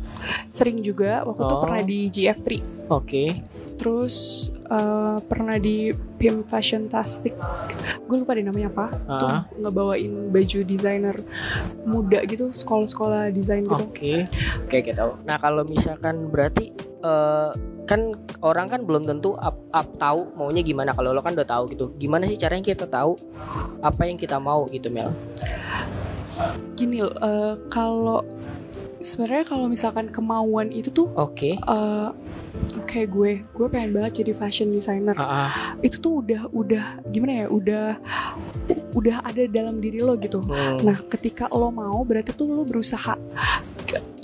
[SPEAKER 2] sering juga waktu itu
[SPEAKER 1] Oh.
[SPEAKER 2] pernah di GF3
[SPEAKER 1] Oke.
[SPEAKER 2] Terus eh, pernah di Pim Fashion Tastic gue lupa deh namanya apa tuh
[SPEAKER 1] Ah.
[SPEAKER 2] ngebawain baju desainer muda gitu sekolah-sekolah desain gitu
[SPEAKER 1] Oke, oke kita tahu. Nah kalau misalkan berarti eh, kan orang kan belum tentu up, up tahu maunya gimana. Kalau lo kan udah tahu gitu. Gimana sih caranya kita tahu apa yang kita mau gitu Mel?
[SPEAKER 2] gini eh, kalau sebenarnya kalau misalkan kemauan itu tuh
[SPEAKER 1] Oke.
[SPEAKER 2] eh, kayak gue gue pengen banget jadi fashion designer
[SPEAKER 1] Ah, ah.
[SPEAKER 2] itu tuh udah udah gimana ya udah udah ada dalam diri lo gitu
[SPEAKER 1] Hmm.
[SPEAKER 2] Nah, ketika lo mau, berarti tuh lo berusaha.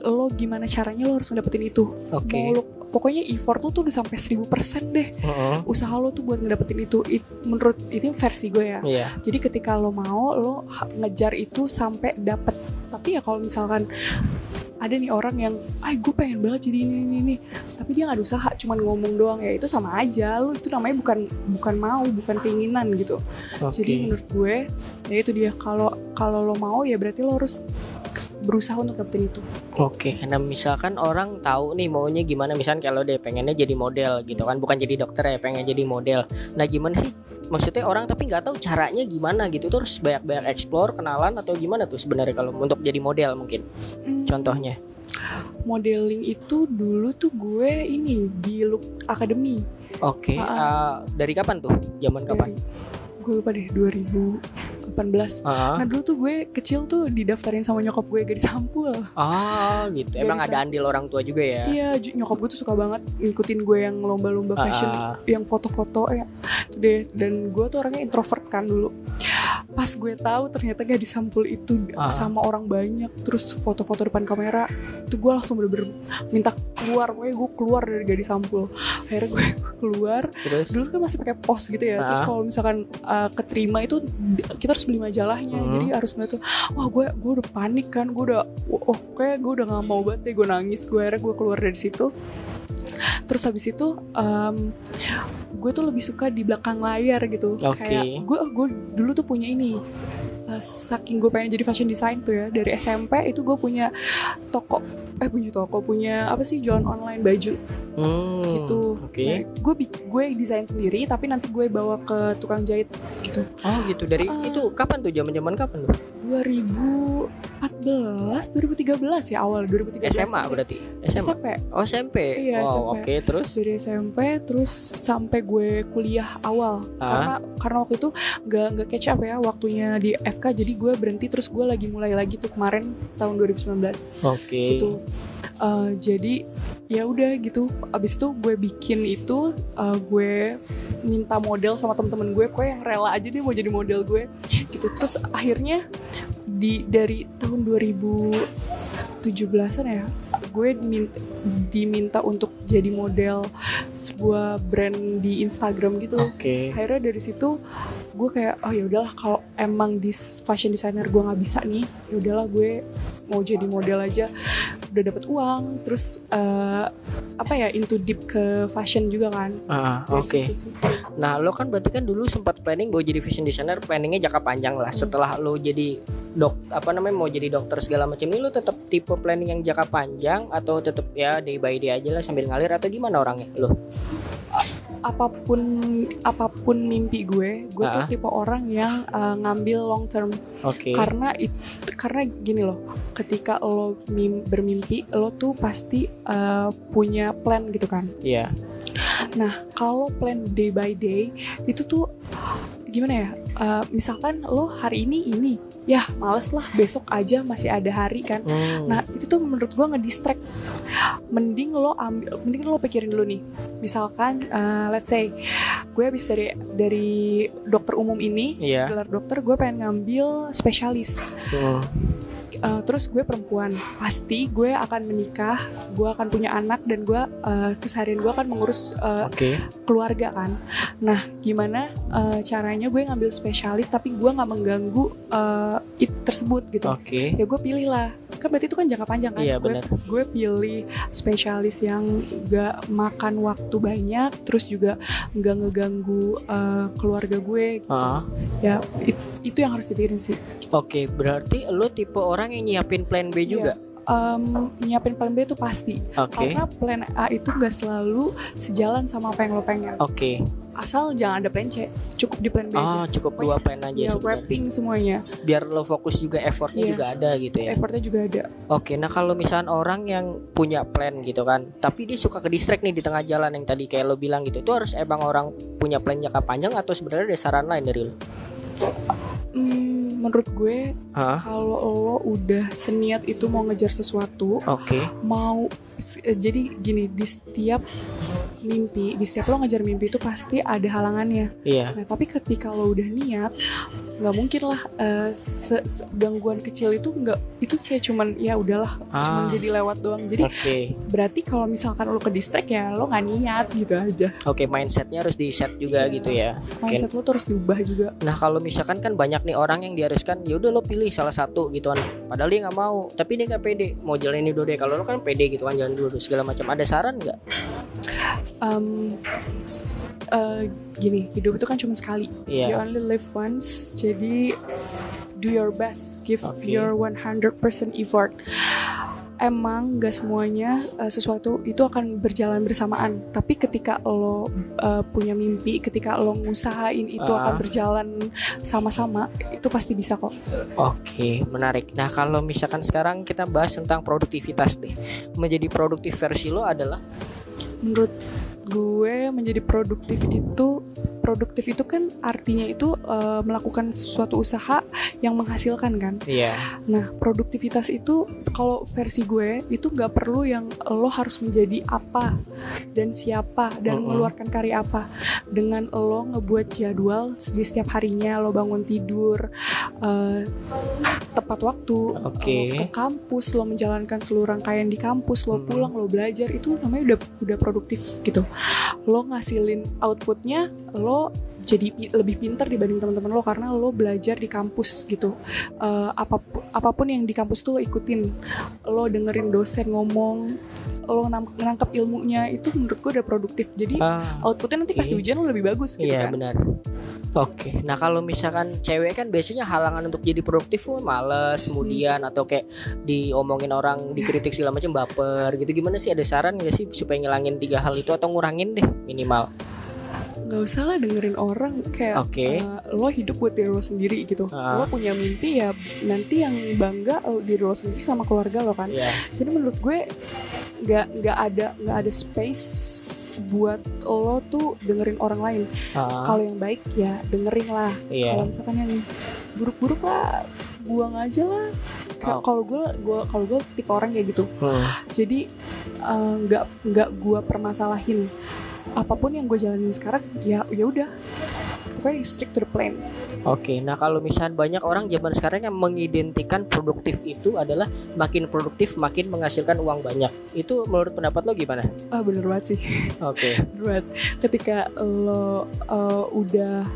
[SPEAKER 2] Lo gimana caranya lo harus ngedapetin itu.
[SPEAKER 1] Oke.
[SPEAKER 2] Mau lo, pokoknya effort lo tuh udah sampai 1000% deh.
[SPEAKER 1] Heeh.
[SPEAKER 2] Usaha lo tuh buat ngedapetin itu. It- menurut itu versi gue ya.
[SPEAKER 1] Iya.
[SPEAKER 2] Jadi ketika lo mau, lo ngejar itu sampai dapet. Tapi ya kalau misalkan ada nih orang yang, ah gue pengen banget jadi ini ini ini, tapi dia nggak ada usaha, cuman ngomong doang ya itu sama aja. Lo itu namanya bukan bukan mau, bukan keinginan gitu.
[SPEAKER 1] Oke.
[SPEAKER 2] Jadi menurut gue ya itu dia kalau kalau lo mau ya berarti lo harus berusaha untuk dapetin itu.
[SPEAKER 1] Oke, nah misalkan orang tahu nih maunya gimana, misalkan kalau dia pengennya jadi model gitu kan, bukan jadi dokter ya, pengen jadi model. Nah gimana sih? Maksudnya orang tapi nggak tahu caranya gimana gitu, terus banyak-banyak explore, kenalan atau gimana tuh sebenarnya kalau untuk jadi model mungkin?
[SPEAKER 2] Hmm,
[SPEAKER 1] Contohnya?
[SPEAKER 2] modeling itu dulu tuh gue ini di Look Academy.
[SPEAKER 1] Oke,
[SPEAKER 2] Ah,
[SPEAKER 1] uh, dari kapan tuh? Zaman kapan?
[SPEAKER 2] Gue lupa deh 2018.
[SPEAKER 1] Ah,
[SPEAKER 2] Nah dulu tuh gue kecil tuh didaftarin sama nyokap gue gak disampul.
[SPEAKER 1] ah, gitu. Emang
[SPEAKER 2] Dari
[SPEAKER 1] ada andil orang tua juga ya?
[SPEAKER 2] Iya, nyokap gue tuh suka banget ngikutin gue yang lomba-lomba fashion,
[SPEAKER 1] Ah,
[SPEAKER 2] yang foto-foto ya. Deh. Dan gue tuh orangnya introvert kan dulu. Pas gue tahu ternyata gak disampul itu
[SPEAKER 1] Ah.
[SPEAKER 2] sama orang banyak, terus foto-foto depan kamera, itu gue langsung bener-bener minta keluar. Pokoknya gue keluar dari gak disampul. Akhirnya gue keluar.
[SPEAKER 1] terus?
[SPEAKER 2] Dulu kan masih pakai pos gitu ya. Terus
[SPEAKER 1] Ah.
[SPEAKER 2] kalau misalkan uh, keterima itu kita harus beli majalahnya.
[SPEAKER 1] Hmm.
[SPEAKER 2] Jadi harus ngeliat tuh, wah gue gue udah panik kan, gue udah, oh kayak gue udah gak mau banget deh, gue nangis. Gue akhirnya gue keluar dari situ. Terus habis itu em, gue tuh lebih suka di belakang layar gitu.
[SPEAKER 1] Oke.
[SPEAKER 2] Kayak gue gue dulu tuh punya ini. Eh, saking gue pengen jadi fashion design tuh ya dari SMP itu gue punya toko eh punya toko punya apa sih jualan online baju
[SPEAKER 1] Hmm,
[SPEAKER 2] itu
[SPEAKER 1] Oke.
[SPEAKER 2] Nah, gue gue desain sendiri tapi nanti gue bawa ke tukang jahit gitu
[SPEAKER 1] Oh gitu. Dari
[SPEAKER 2] Ah.
[SPEAKER 1] itu kapan tuh? Zaman-zaman kapan tuh?
[SPEAKER 2] 2014 2013 ya awal 2013
[SPEAKER 1] SMA
[SPEAKER 2] sampai-
[SPEAKER 1] berarti? SMA.
[SPEAKER 2] SMP
[SPEAKER 1] Oh SMP.
[SPEAKER 2] Iya,
[SPEAKER 1] wow,
[SPEAKER 2] SMP.
[SPEAKER 1] oke. Terus?
[SPEAKER 2] dari SMP terus sampai gue kuliah awal
[SPEAKER 1] Ah.
[SPEAKER 2] karena karena waktu itu nggak nggak catch up ya waktunya di FK jadi gue berhenti terus gue lagi mulai lagi tuh kemarin tahun 2019
[SPEAKER 1] Oke.
[SPEAKER 2] gitu Uh, jadi ya udah gitu. Abis itu gue bikin itu uh, gue minta model sama temen-temen gue kok yang rela aja dia mau jadi model gue. Gitu. Terus akhirnya di dari tahun 2017an ya gue min- diminta untuk jadi model sebuah brand di Instagram gitu
[SPEAKER 1] Oke.
[SPEAKER 2] akhirnya dari situ gue kayak oh ya udahlah kalau emang di fashion designer gue nggak bisa nih ya udahlah gue mau jadi model aja udah dapat uang terus eh, apa ya into deep ke fashion juga kan Dari
[SPEAKER 1] Oke.
[SPEAKER 2] sih.
[SPEAKER 1] Nah, lo kan berarti kan dulu sempat planning mau jadi fashion designer, planningnya jangka panjang lah.
[SPEAKER 2] Hmm.
[SPEAKER 1] Setelah lo jadi dok, apa namanya mau jadi dokter segala macam ini, lo tetap tipe planning yang jangka panjang atau tetap ya day by day aja lah sambil ngalir atau gimana orangnya lo?
[SPEAKER 2] apa pun apa pun mimpi gue gue tuh
[SPEAKER 1] Ah.
[SPEAKER 2] tipe orang yang eh, ngambil long term
[SPEAKER 1] Oke.
[SPEAKER 2] karena itu karena gini loh ketika lo mim- bermimpi lo tuh pasti eh, punya plan gitu kan
[SPEAKER 1] Iya.
[SPEAKER 2] nah kalau plan day by day itu tuh gimana ya Eh, misalkan lo hari ini ini ya males lah besok aja masih ada hari kan
[SPEAKER 1] Hmm.
[SPEAKER 2] Nah itu tuh menurut gue ngedistract Mending lo ambil Mending lo pikirin dulu nih Misalkan eh, Let's say Gue habis dari Dari dokter umum ini
[SPEAKER 1] Iya.
[SPEAKER 2] Gelar dokter gue pengen ngambil spesialis
[SPEAKER 1] Hmm.
[SPEAKER 2] Eh, Terus gue perempuan. Pasti gue akan menikah Gue akan punya anak Dan gue eh, Keseharian gue akan mengurus eh,
[SPEAKER 1] Oke.
[SPEAKER 2] keluarga kan. Nah gimana eh, caranya gue ngambil spesialis Tapi gue nggak mengganggu eh, It tersebut gitu.
[SPEAKER 1] Oke.
[SPEAKER 2] ya gue pilih lah. Kan berarti itu kan jangka panjang kan?
[SPEAKER 1] Iya
[SPEAKER 2] gue gue pilih spesialis yang gak makan waktu banyak terus juga nggak ngeganggu uh, keluarga gue
[SPEAKER 1] Ah.
[SPEAKER 2] ya it- itu yang harus dipikirin sih.
[SPEAKER 1] Oke, berarti lo tipe orang yang nyiapin plan B juga.
[SPEAKER 2] Em, nyiapin plan B itu pasti
[SPEAKER 1] Oke.
[SPEAKER 2] karena plan A itu nggak selalu sejalan sama apa yang lo pengen
[SPEAKER 1] Oke.
[SPEAKER 2] asal jangan ada plan C cukup di plan B
[SPEAKER 1] Oh,
[SPEAKER 2] aja
[SPEAKER 1] cukup dua plan aja
[SPEAKER 2] ya
[SPEAKER 1] sebenarnya.
[SPEAKER 2] wrapping semuanya
[SPEAKER 1] Biar lo fokus juga effortnya
[SPEAKER 2] Iya.
[SPEAKER 1] juga ada gitu ya.
[SPEAKER 2] effortnya juga ada
[SPEAKER 1] Oke, nah kalau misalnya orang yang punya plan gitu kan, tapi dia suka ke distract nih di tengah jalan yang tadi kayak lo bilang gitu, itu harus emang orang punya plan jangka panjang atau sebenarnya ada saran lain dari lo?
[SPEAKER 2] Hmm, menurut gue
[SPEAKER 1] Hah?
[SPEAKER 2] kalau lo udah seniat itu mau ngejar sesuatu
[SPEAKER 1] Oke,
[SPEAKER 2] mau eh, jadi gini di setiap mimpi di setiap lo ngejar mimpi itu pasti ada halangannya
[SPEAKER 1] iya,
[SPEAKER 2] nah tapi ketika lo udah niat nggak mungkin lah se- se- gangguan kecil itu nggak itu kayak cuman ya udahlah cuman
[SPEAKER 1] Ah.
[SPEAKER 2] jadi lewat doang jadi
[SPEAKER 1] oke,
[SPEAKER 2] berarti kalau misalkan lo ke distract ya lo nggak niat gitu aja
[SPEAKER 1] oke mindsetnya harus di set juga
[SPEAKER 2] Iya.
[SPEAKER 1] gitu ya.
[SPEAKER 2] mindset lo terus diubah juga
[SPEAKER 1] Nah kalau misalkan kan banyak nih orang yang diharuskan, ya udah lo pilih salah satu gitu kan, padahal dia nggak mau, tapi dia nggak pede, mau jalan ini dulu deh. Kalau lo kan pede gitu kan jalan dulu segala macam. Ada saran nggak?
[SPEAKER 2] S- eh, gini hidup itu kan cuma sekali you
[SPEAKER 1] Iya,
[SPEAKER 2] only live once jadi do your best give
[SPEAKER 1] Oke.
[SPEAKER 2] your 100% effort emang gak semuanya uh, sesuatu itu akan berjalan bersamaan tapi ketika lo uh, punya mimpi ketika lo ngusahain itu
[SPEAKER 1] Ah.
[SPEAKER 2] akan berjalan sama-sama itu pasti bisa kok
[SPEAKER 1] Oke, menarik. Nah, kalau misalkan sekarang kita bahas tentang produktivitas deh. Menjadi produktif versi lo adalah
[SPEAKER 2] menurut gue menjadi produktif itu produktif itu kan artinya itu uh, melakukan suatu usaha yang menghasilkan kan
[SPEAKER 1] Iya.
[SPEAKER 2] Nah, produktivitas itu kalau versi gue itu nggak perlu yang lo harus menjadi apa dan siapa dan
[SPEAKER 1] Mm-mm.
[SPEAKER 2] mengeluarkan karya apa. Dengan lo ngebuat jadwal di setiap harinya lo bangun tidur eh, tepat waktu, lo ke kampus, lo menjalankan seluruh rangkaian di kampus, lo
[SPEAKER 1] Mm-mm.
[SPEAKER 2] pulang, lo belajar itu namanya udah udah produktif gitu. Lo ngasilin outputnya, lo jadi lebih pinter dibanding teman-teman lo karena lo belajar di kampus gitu Eh, apa pun apa pun yang di kampus tuh lo ikutin lo dengerin dosen ngomong lo nangkep ilmunya itu menurut gue udah produktif jadi
[SPEAKER 1] Ah,
[SPEAKER 2] outputnya nanti pas
[SPEAKER 1] oke.
[SPEAKER 2] di ujian lo lebih bagus gitu
[SPEAKER 1] iya
[SPEAKER 2] kan
[SPEAKER 1] benar. Oke. Nah, kalau misalkan cewek kan biasanya halangan untuk jadi produktif tuh males, kemudian atau kayak diomongin orang, dikritik segala macam baper gitu. Gimana sih ada saran nggak sih supaya ngilangin tiga hal itu atau ngurangin deh minimal?
[SPEAKER 2] Nggak usah lah dengerin orang kayak
[SPEAKER 1] Oke.
[SPEAKER 2] eh, lo hidup buat diri lo sendiri gitu
[SPEAKER 1] Ah.
[SPEAKER 2] lo punya mimpi ya nanti yang bangga eh, diri lo sendiri sama keluarga lo kan
[SPEAKER 1] Iya.
[SPEAKER 2] jadi menurut gue nggak nggak ada nggak ada space buat lo tuh dengerin orang lain
[SPEAKER 1] Ah,
[SPEAKER 2] kalau yang baik ya dengerin lah
[SPEAKER 1] iya.
[SPEAKER 2] kalau misalkan yang buruk-buruk lah buang aja lah
[SPEAKER 1] Oh.
[SPEAKER 2] kalau gue gue kalau gue tipe orang kayak gitu
[SPEAKER 1] Hmm.
[SPEAKER 2] jadi eh, nggak nggak gue permasalahin apa pun yang gue jalanin sekarang ya ya udah pokoknya stick to the plan
[SPEAKER 1] Oke, nah kalau misalnya banyak orang zaman sekarang yang mengidentikan produktif itu adalah makin produktif makin menghasilkan uang banyak. Itu menurut pendapat lo gimana?
[SPEAKER 2] ah bener banget sih
[SPEAKER 1] Oke.
[SPEAKER 2] bener banget ketika lo uh, udah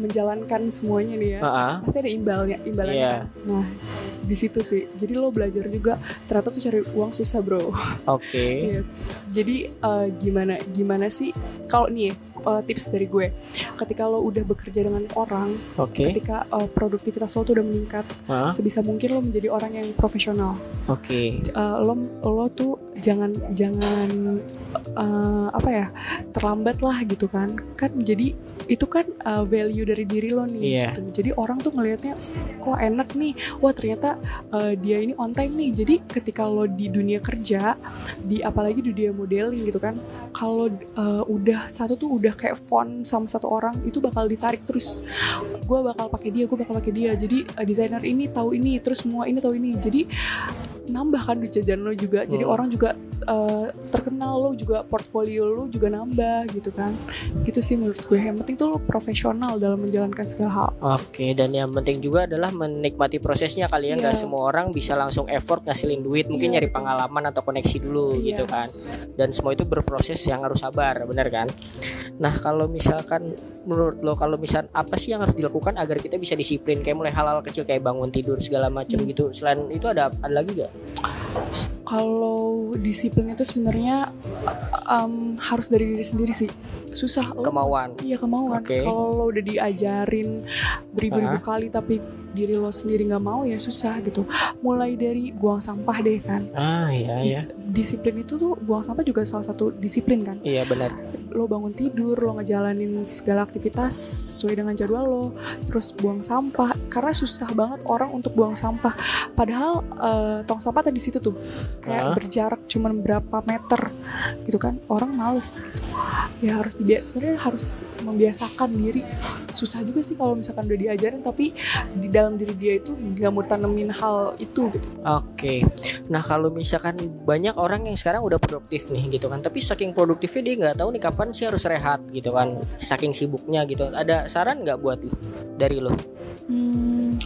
[SPEAKER 2] menjalankan semuanya nih ya
[SPEAKER 1] Heeh.
[SPEAKER 2] pasti ada imbalnya imbalannya kan? nah di situ sih jadi lo belajar juga ternyata tuh cari uang susah bro
[SPEAKER 1] Oke.
[SPEAKER 2] Iya. Jadi eh, gimana gimana sih kalau nih eh, tips dari gue, ketika lo udah bekerja dengan orang,
[SPEAKER 1] Oke.
[SPEAKER 2] ketika eh, produktivitas lo tuh udah meningkat,
[SPEAKER 1] Hah?
[SPEAKER 2] sebisa mungkin lo menjadi orang yang profesional.
[SPEAKER 1] Oke.
[SPEAKER 2] Eh, lo lo tuh jangan jangan eh, apa ya terlambat lah gitu kan? Kan jadi itu kan eh, value dari diri lo nih.
[SPEAKER 1] Iya.
[SPEAKER 2] gitu. Jadi orang tuh ngelihatnya kok enak nih, wah ternyata eh, dia ini on time nih. Jadi ketika lo di dunia kerja, di apalagi di dunia modeling gitu kan, kalau eh, udah satu tuh udah kayak font sama satu orang itu bakal ditarik terus. Gue bakal pakai dia, gue bakal pakai dia. Jadi eh, desainer ini tahu ini, terus semua ini tahu ini. Jadi nambah kan duit jajan lo juga. Jadi
[SPEAKER 1] Hmm.
[SPEAKER 2] orang juga eh, terkenal lo juga portfolio lo juga nambah gitu kan. Gitu sih menurut gue. Yang penting tuh lo profesional dalam menjalankan segala hal.
[SPEAKER 1] Oke, dan yang penting juga adalah menikmati prosesnya kali ya. Nggak
[SPEAKER 2] Iya.
[SPEAKER 1] semua orang bisa langsung effort ngasilin duit. Mungkin
[SPEAKER 2] Iya,
[SPEAKER 1] nyari pengalaman atau koneksi dulu
[SPEAKER 2] Iya.
[SPEAKER 1] gitu kan. Dan semua itu berproses yang harus sabar, bener kan? Nah, kalau misalkan menurut lo kalau misal apa sih yang harus dilakukan agar kita bisa disiplin kayak mulai hal-hal kecil kayak bangun tidur segala macam
[SPEAKER 2] Hmm.
[SPEAKER 1] gitu. Selain itu ada ada lagi gak?
[SPEAKER 2] Kalau disiplin itu sebenarnya em, harus dari diri sendiri sih. Susah.
[SPEAKER 1] Kemauan.
[SPEAKER 2] Iya kemauan.
[SPEAKER 1] Oke.
[SPEAKER 2] Kalau lo udah diajarin beribu-ribu kali tapi diri lo sendiri nggak mau ya susah gitu. Mulai dari buang sampah deh kan.
[SPEAKER 1] Ah, iya ya.
[SPEAKER 2] Dis- disiplin itu tuh buang sampah juga salah satu disiplin kan.
[SPEAKER 1] Iya benar.
[SPEAKER 2] Lo bangun tidur, lo ngejalanin segala aktivitas sesuai dengan jadwal lo, terus buang sampah. Karena susah banget orang untuk buang sampah. Padahal eh, tong sampah tadi situ tuh kayak
[SPEAKER 1] Ah.
[SPEAKER 2] berjarak cuman berapa meter gitu kan. Orang males gitu. Ya harus dibias sebenarnya harus membiasakan diri. Susah juga sih kalau misalkan udah diajarin tapi di dalam diri dia itu nggak mau tanemin hal itu gitu.
[SPEAKER 1] Oke. Nah, kalau misalkan banyak orang yang sekarang udah produktif nih gitu kan, tapi saking produktifnya dia nggak tahu nih kapan sih harus rehat gitu kan, saking sibuknya gitu. Ada saran nggak buat lo dari lo?
[SPEAKER 2] Hmm,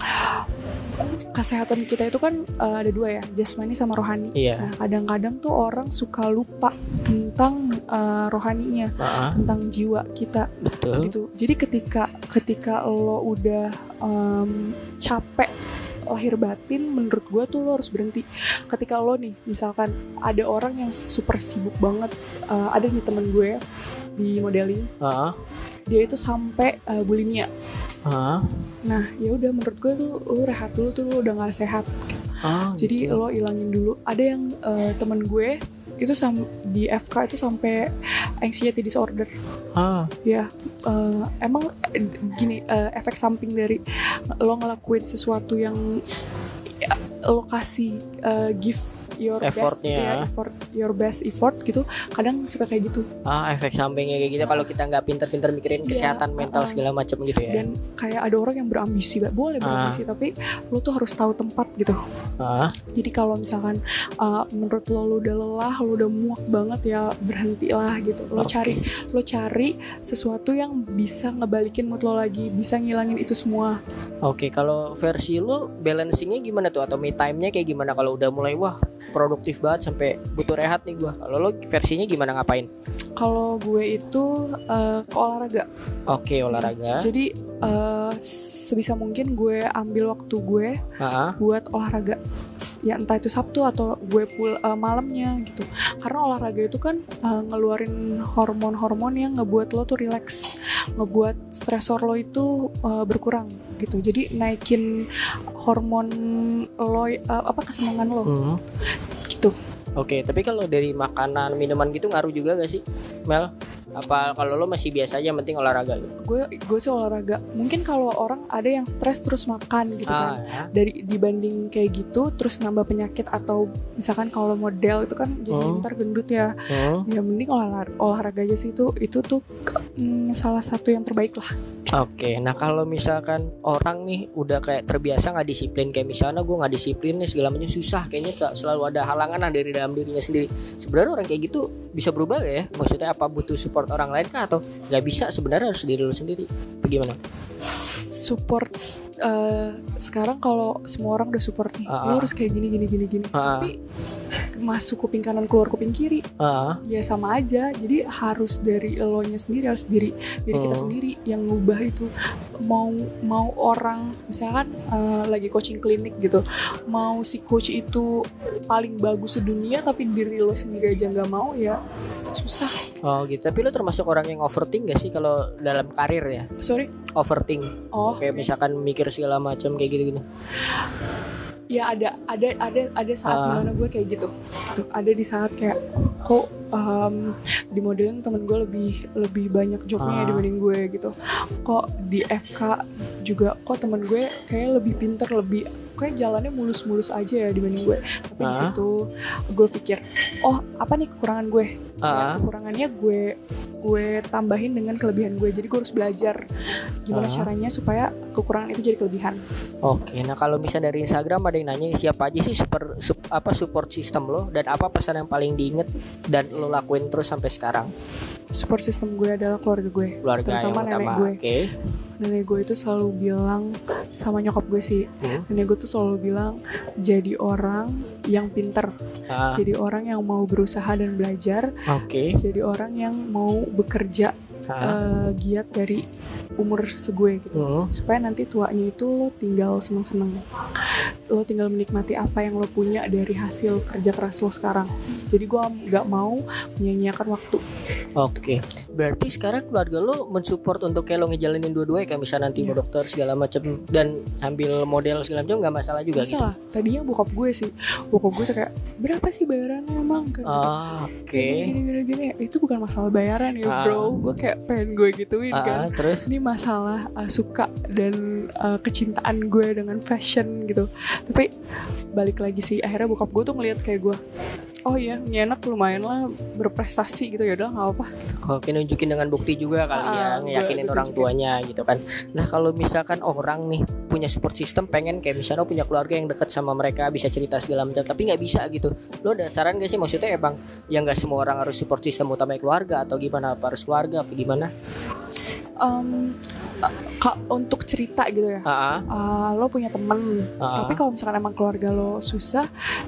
[SPEAKER 2] kesehatan kita itu kan eh, ada dua ya, jasmani sama rohani.
[SPEAKER 1] Iya.
[SPEAKER 2] Nah, kadang-kadang tuh orang suka lupa tentang eh, rohaninya,
[SPEAKER 1] Ah,
[SPEAKER 2] tentang jiwa kita
[SPEAKER 1] betul.
[SPEAKER 2] gitu. Jadi ketika ketika lo udah em, capek lahir batin, menurut gue tuh lo harus berhenti. Ketika lo nih, misalkan ada orang yang super sibuk banget, eh, ada nih temen gue di modeling,
[SPEAKER 1] Ah,
[SPEAKER 2] dia itu sampai eh, bulimia.
[SPEAKER 1] ah,
[SPEAKER 2] Nah, ya udah menurut gue tuh lo rehat dulu tuh lo udah nggak sehat.
[SPEAKER 1] ah,
[SPEAKER 2] Jadi
[SPEAKER 1] gitu.
[SPEAKER 2] lo ilangin dulu. Ada yang eh, temen gue itu sam di FK itu sampai anxiety disorder.
[SPEAKER 1] ah,
[SPEAKER 2] Ya, eh, emang gini eh, efek samping dari lo ngelakuin sesuatu yang ya, lo kasih eh, give your best
[SPEAKER 1] Effortnya.
[SPEAKER 2] gitu ya, effort your best effort gitu. Kadang suka kayak gitu.
[SPEAKER 1] ah, efek sampingnya kayak gitu kalau kita nggak pinter-pinter mikirin
[SPEAKER 2] Iya,
[SPEAKER 1] kesehatan mental
[SPEAKER 2] uh-uh.
[SPEAKER 1] segala macam gitu ya.
[SPEAKER 2] Dan kayak ada orang yang berambisi, boleh berambisi, tapi lo tuh harus tahu tempat gitu.
[SPEAKER 1] Ah,
[SPEAKER 2] Jadi kalau misalkan uh, menurut lo lo udah lelah, lo udah muak banget ya berhentilah gitu. Lo
[SPEAKER 1] Oke.
[SPEAKER 2] cari lo cari sesuatu yang bisa ngebalikin mood lo lagi, bisa ngilangin itu semua.
[SPEAKER 1] Oke, kalau versi lo balancingnya gimana tuh atau me time-nya kayak gimana kalau udah mulai wah produktif banget sampai butuh rehat nih gua. Kalau lo versinya gimana ngapain?
[SPEAKER 2] Kalau gue itu uh, ke olahraga.
[SPEAKER 1] Oke, olahraga.
[SPEAKER 2] Jadi uh, sebisa mungkin gue ambil waktu gue
[SPEAKER 1] Ah,
[SPEAKER 2] buat olahraga. Ya entah itu Sabtu atau gue pul uh, malamnya gitu. Karena olahraga itu kan uh, ngeluarin hormon-hormon yang ngebuat lo tuh relax, ngebuat stresor lo itu uh, berkurang gitu. Jadi naikin hormon lo uh, apa kesenangan lo
[SPEAKER 1] hmm.
[SPEAKER 2] gitu.
[SPEAKER 1] Oke, tapi kalau dari makanan, minuman gitu ngaruh juga gak sih, Mel? Apa kalau lo masih biasa aja, yang penting olahraga gitu?
[SPEAKER 2] Gue gue sih olahraga. Mungkin kalau orang ada yang stres terus makan gitu
[SPEAKER 1] Ah,
[SPEAKER 2] kan.
[SPEAKER 1] ya.
[SPEAKER 2] dari dibanding kayak gitu terus nambah penyakit atau misalkan kalau model itu kan jadi
[SPEAKER 1] Hmm.
[SPEAKER 2] ntar gendut ya
[SPEAKER 1] Hmm.
[SPEAKER 2] ya mending olahraga olahraga aja sih itu itu tuh mm, salah satu yang terbaik lah
[SPEAKER 1] Oke, nah kalau misalkan orang nih udah kayak terbiasa nggak disiplin kayak misalnya gue nggak disiplin nih segala macam susah kayaknya tak selalu ada halangan dari dalam dirinya sendiri. Sebenarnya orang kayak gitu bisa berubah gak ya? Maksudnya apa butuh support orang lain kah atau nggak bisa sebenarnya harus diri lu sendiri? Bagaimana?
[SPEAKER 2] support eh, sekarang kalau semua orang udah support nih
[SPEAKER 1] Ah,
[SPEAKER 2] lo
[SPEAKER 1] ah.
[SPEAKER 2] harus kayak gini gini gini gini
[SPEAKER 1] Ah.
[SPEAKER 2] tapi masuk kuping kanan keluar kuping kiri
[SPEAKER 1] Ah,
[SPEAKER 2] ya sama aja jadi harus dari lo nya sendiri harus diri diri kita
[SPEAKER 1] Hmm.
[SPEAKER 2] sendiri yang ngubah itu mau mau orang misalkan eh, lagi coaching klinik gitu mau si coach itu paling bagus sedunia tapi diri lo sendiri aja nggak mau ya susah
[SPEAKER 1] oh gitu. Tapi lu termasuk orang yang overthink gak sih kalau dalam karir ya?
[SPEAKER 2] sorry
[SPEAKER 1] Overthink.
[SPEAKER 2] oh
[SPEAKER 1] Kayak misalkan mikir segala macam kayak gitu-gitu.
[SPEAKER 2] ya ada ada ada ada saat
[SPEAKER 1] Ah.
[SPEAKER 2] di mana gue kayak gitu tuh ada di saat kayak kok em, di modeling temen gue lebih lebih banyak jobnya
[SPEAKER 1] Ah.
[SPEAKER 2] dibanding gue gitu kok di FK juga kok temen gue kayak lebih pinter lebih kayak jalannya mulus-mulus aja ya dibanding gue tapi di
[SPEAKER 1] Ah.
[SPEAKER 2] situ gue pikir oh apa nih kekurangan gue. Ya, kekurangannya gue gue tambahin dengan kelebihan gue jadi gue harus belajar gimana
[SPEAKER 1] Ah.
[SPEAKER 2] caranya supaya kekurangan itu jadi kelebihan
[SPEAKER 1] Oke, nah kalau misalnya dari Instagram ada yang nanya siapa aja sih super sup- apa support system lo dan apa pesan yang paling diinget dan lo lakuin terus sampai sekarang?
[SPEAKER 2] support system gue adalah keluarga gue
[SPEAKER 1] Keluarga yang
[SPEAKER 2] Terutama nenek gue.
[SPEAKER 1] Oke.
[SPEAKER 2] Nenek gue itu selalu bilang sama nyokap gue sih
[SPEAKER 1] Hmm.
[SPEAKER 2] nenek gue tuh selalu bilang jadi orang yang pinter
[SPEAKER 1] Ah,
[SPEAKER 2] jadi orang yang mau berusaha dan belajar
[SPEAKER 1] Oke.
[SPEAKER 2] jadi orang yang mau bekerja
[SPEAKER 1] Ah,
[SPEAKER 2] eh, giat dari umur segue gitu
[SPEAKER 1] hmm.
[SPEAKER 2] supaya nanti tuanya itu lo tinggal seneng-seneng lo tinggal menikmati apa yang lo punya dari hasil kerja keras lo sekarang jadi gue nggak mau menyia-nyiakan waktu
[SPEAKER 1] Oke. Berarti sekarang keluarga lo mensupport untuk kayak lo ngejalanin dua-duanya kayak misalnya nanti
[SPEAKER 2] Iya.
[SPEAKER 1] mau dokter segala macam dan ambil model segala macam nggak masalah juga gitu.
[SPEAKER 2] masalah tadinya bokap gue sih bokap gue tuh kayak berapa sih bayarannya emang kan
[SPEAKER 1] Ah, Oke.
[SPEAKER 2] gini gini gini itu bukan masalah bayaran ya
[SPEAKER 1] Ah.
[SPEAKER 2] bro gue kayak pengen gue gituin
[SPEAKER 1] Ah,
[SPEAKER 2] kan.
[SPEAKER 1] terus?
[SPEAKER 2] Ini masalah uh, suka dan uh, kecintaan gue dengan fashion gitu. Tapi balik lagi sih akhirnya bokap gue tuh ngeliat kayak gue oh iya ini anak lumayan lah berprestasi gitu ya udah nggak apa
[SPEAKER 1] Oke nunjukin dengan bukti juga kali ya
[SPEAKER 2] Ah,
[SPEAKER 1] ngeyakinin
[SPEAKER 2] gue- gue
[SPEAKER 1] orang
[SPEAKER 2] tunjukin.
[SPEAKER 1] tuanya gitu kan. Nah kalau misalkan orang nih punya support system pengen kayak misalnya punya keluarga yang dekat sama mereka bisa cerita segala macam tapi nggak bisa gitu. Lo ada saran gak sih maksudnya emang yang nggak semua orang harus support system utamanya keluarga atau gimana apa harus keluarga apa gimana?
[SPEAKER 2] Em, uh, ka- untuk cerita gitu ya
[SPEAKER 1] Ah,
[SPEAKER 2] uh, lo punya temen
[SPEAKER 1] ah,
[SPEAKER 2] tapi kalau misalkan emang keluarga lo susah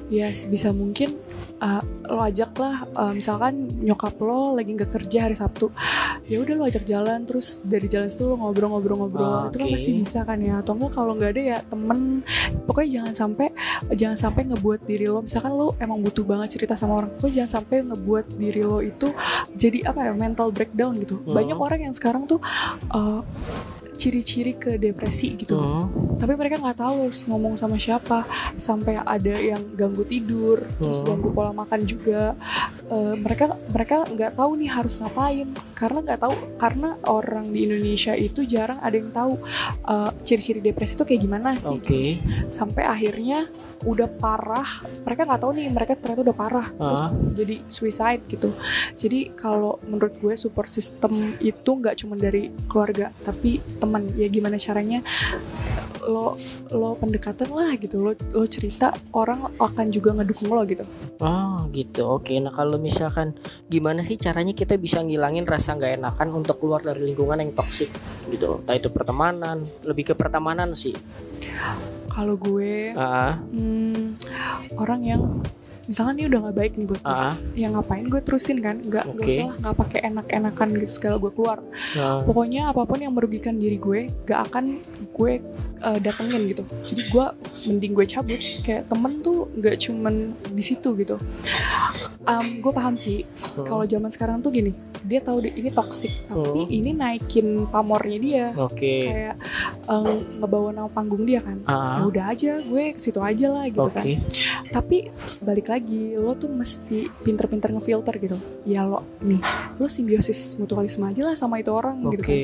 [SPEAKER 2] ya sebisa mungkin uh, lo ajak lah uh, misalkan nyokap lo lagi nggak kerja hari Sabtu ya udah lo ajak jalan terus dari jalan situ lo ngobrol-ngobrol-ngobrol
[SPEAKER 1] Ah,
[SPEAKER 2] itu kan
[SPEAKER 1] oke.
[SPEAKER 2] pasti bisa kan ya atau enggak kalau nggak ada ya temen pokoknya jangan sampai jangan sampai ngebuat diri lo misalkan lo emang butuh banget cerita sama orang pokoknya jangan sampai ngebuat diri lo itu jadi apa ya mental breakdown gitu
[SPEAKER 1] Hmm.
[SPEAKER 2] banyak orang yang sekarang tuh uh, ciri-ciri ke depresi gitu.
[SPEAKER 1] Hmm,
[SPEAKER 2] tapi mereka nggak tahu harus ngomong sama siapa sampai ada yang ganggu tidur terus
[SPEAKER 1] Hmm.
[SPEAKER 2] ganggu pola makan juga. Eh, mereka mereka nggak tahu nih harus ngapain. Karena nggak tahu karena orang di Indonesia itu jarang ada yang tahu eh, ciri-ciri depresi itu kayak gimana sih
[SPEAKER 1] Oke.
[SPEAKER 2] sampai akhirnya udah parah mereka nggak tahu nih mereka ternyata udah parah terus
[SPEAKER 1] Ah.
[SPEAKER 2] jadi suicide gitu jadi kalau menurut gue support system itu nggak cuma dari keluarga tapi teman ya gimana caranya lo lo pendekatan lah gitu lo lo cerita orang akan juga ngedukung lo gitu
[SPEAKER 1] Oh gitu. Oke. Nah kalau misalkan gimana sih caranya kita bisa ngilangin rasa nggak enakan untuk keluar dari lingkungan yang toksik gitu. Entah itu pertemanan, lebih ke pertemanan sih.
[SPEAKER 2] Kalau gue
[SPEAKER 1] Ah,
[SPEAKER 2] hmm, orang yang misalkan ini udah nggak baik nih buat gue
[SPEAKER 1] ah,
[SPEAKER 2] ya ngapain gue terusin kan nggak nggak
[SPEAKER 1] Oke.
[SPEAKER 2] usah lah nggak pakai enak-enakan gitu segala gue keluar
[SPEAKER 1] ah.
[SPEAKER 2] pokoknya apa pun yang merugikan diri gue gak akan gue uh, datengin gitu jadi gue mending gue cabut kayak temen tuh nggak cuman di situ gitu Em, gue paham sih
[SPEAKER 1] Hmm.
[SPEAKER 2] kalau zaman sekarang tuh gini dia tahu deh ini toxic tapi
[SPEAKER 1] Hmm.
[SPEAKER 2] ini naikin pamornya dia
[SPEAKER 1] Oke.
[SPEAKER 2] kayak em, ngebawa nama panggung dia kan ya
[SPEAKER 1] Ah,
[SPEAKER 2] udah aja gue ke situ aja lah gitu
[SPEAKER 1] oke.
[SPEAKER 2] kan tapi balik lagi lo tuh mesti pinter-pinter ngefilter gitu. Ya lo nih lo simbiosis mutualisme aja lah sama itu orang gitu kan.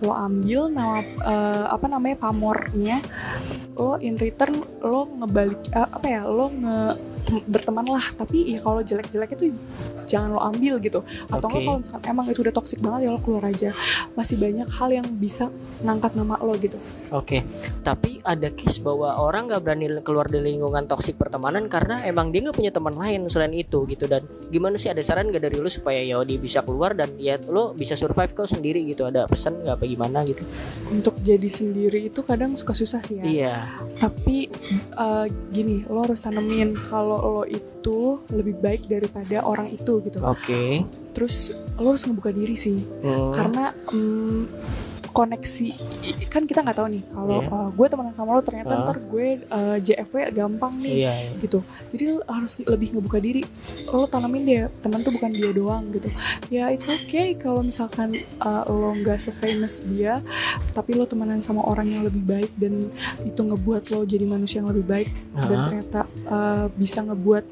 [SPEAKER 2] Lo ambil nama eh, apa namanya pamornya lo in return lo ngebalik eh, apa ya lo nge tem- berteman lah. Tapi ya kalau jelek-jelek itu jangan lo ambil gitu. Atau enggak kalau misalkan emang itu udah toxic banget ya lo keluar aja. Masih banyak hal yang bisa ngangkat nama lo gitu.
[SPEAKER 1] Oke, tapi ada case bahwa orang nggak berani keluar dari lingkungan toksik pertemanan karena emang dia nggak punya teman lain selain itu gitu. Dan gimana sih ada saran gak dari lu supaya ya dia bisa keluar dan ya lo bisa survive kau sendiri gitu? Ada pesan nggak apa gimana gitu?
[SPEAKER 2] untuk jadi sendiri itu kadang suka susah sih ya.
[SPEAKER 1] Iya,
[SPEAKER 2] tapi eh, gini lo harus tanemin kalau lo itu lebih baik daripada orang itu gitu.
[SPEAKER 1] Oke.
[SPEAKER 2] terus lo harus ngebuka diri sih.
[SPEAKER 1] Hmm,
[SPEAKER 2] karena mm, koneksi kan kita nggak tahu nih kalau
[SPEAKER 1] Iya.
[SPEAKER 2] uh, gue temenan sama lo ternyata
[SPEAKER 1] Ah.
[SPEAKER 2] ntar gue uh, JFW gampang nih
[SPEAKER 1] iya, iya.
[SPEAKER 2] gitu jadi lo harus lebih ngebuka diri lo tanamin dia teman tuh bukan dia doang gitu ya it's okay kalau misalkan uh, lo nggak se-famous dia tapi lo temenan sama orang yang lebih baik dan itu ngebuat lo jadi manusia yang lebih baik dan
[SPEAKER 1] Ah,
[SPEAKER 2] ternyata uh, bisa ngebuat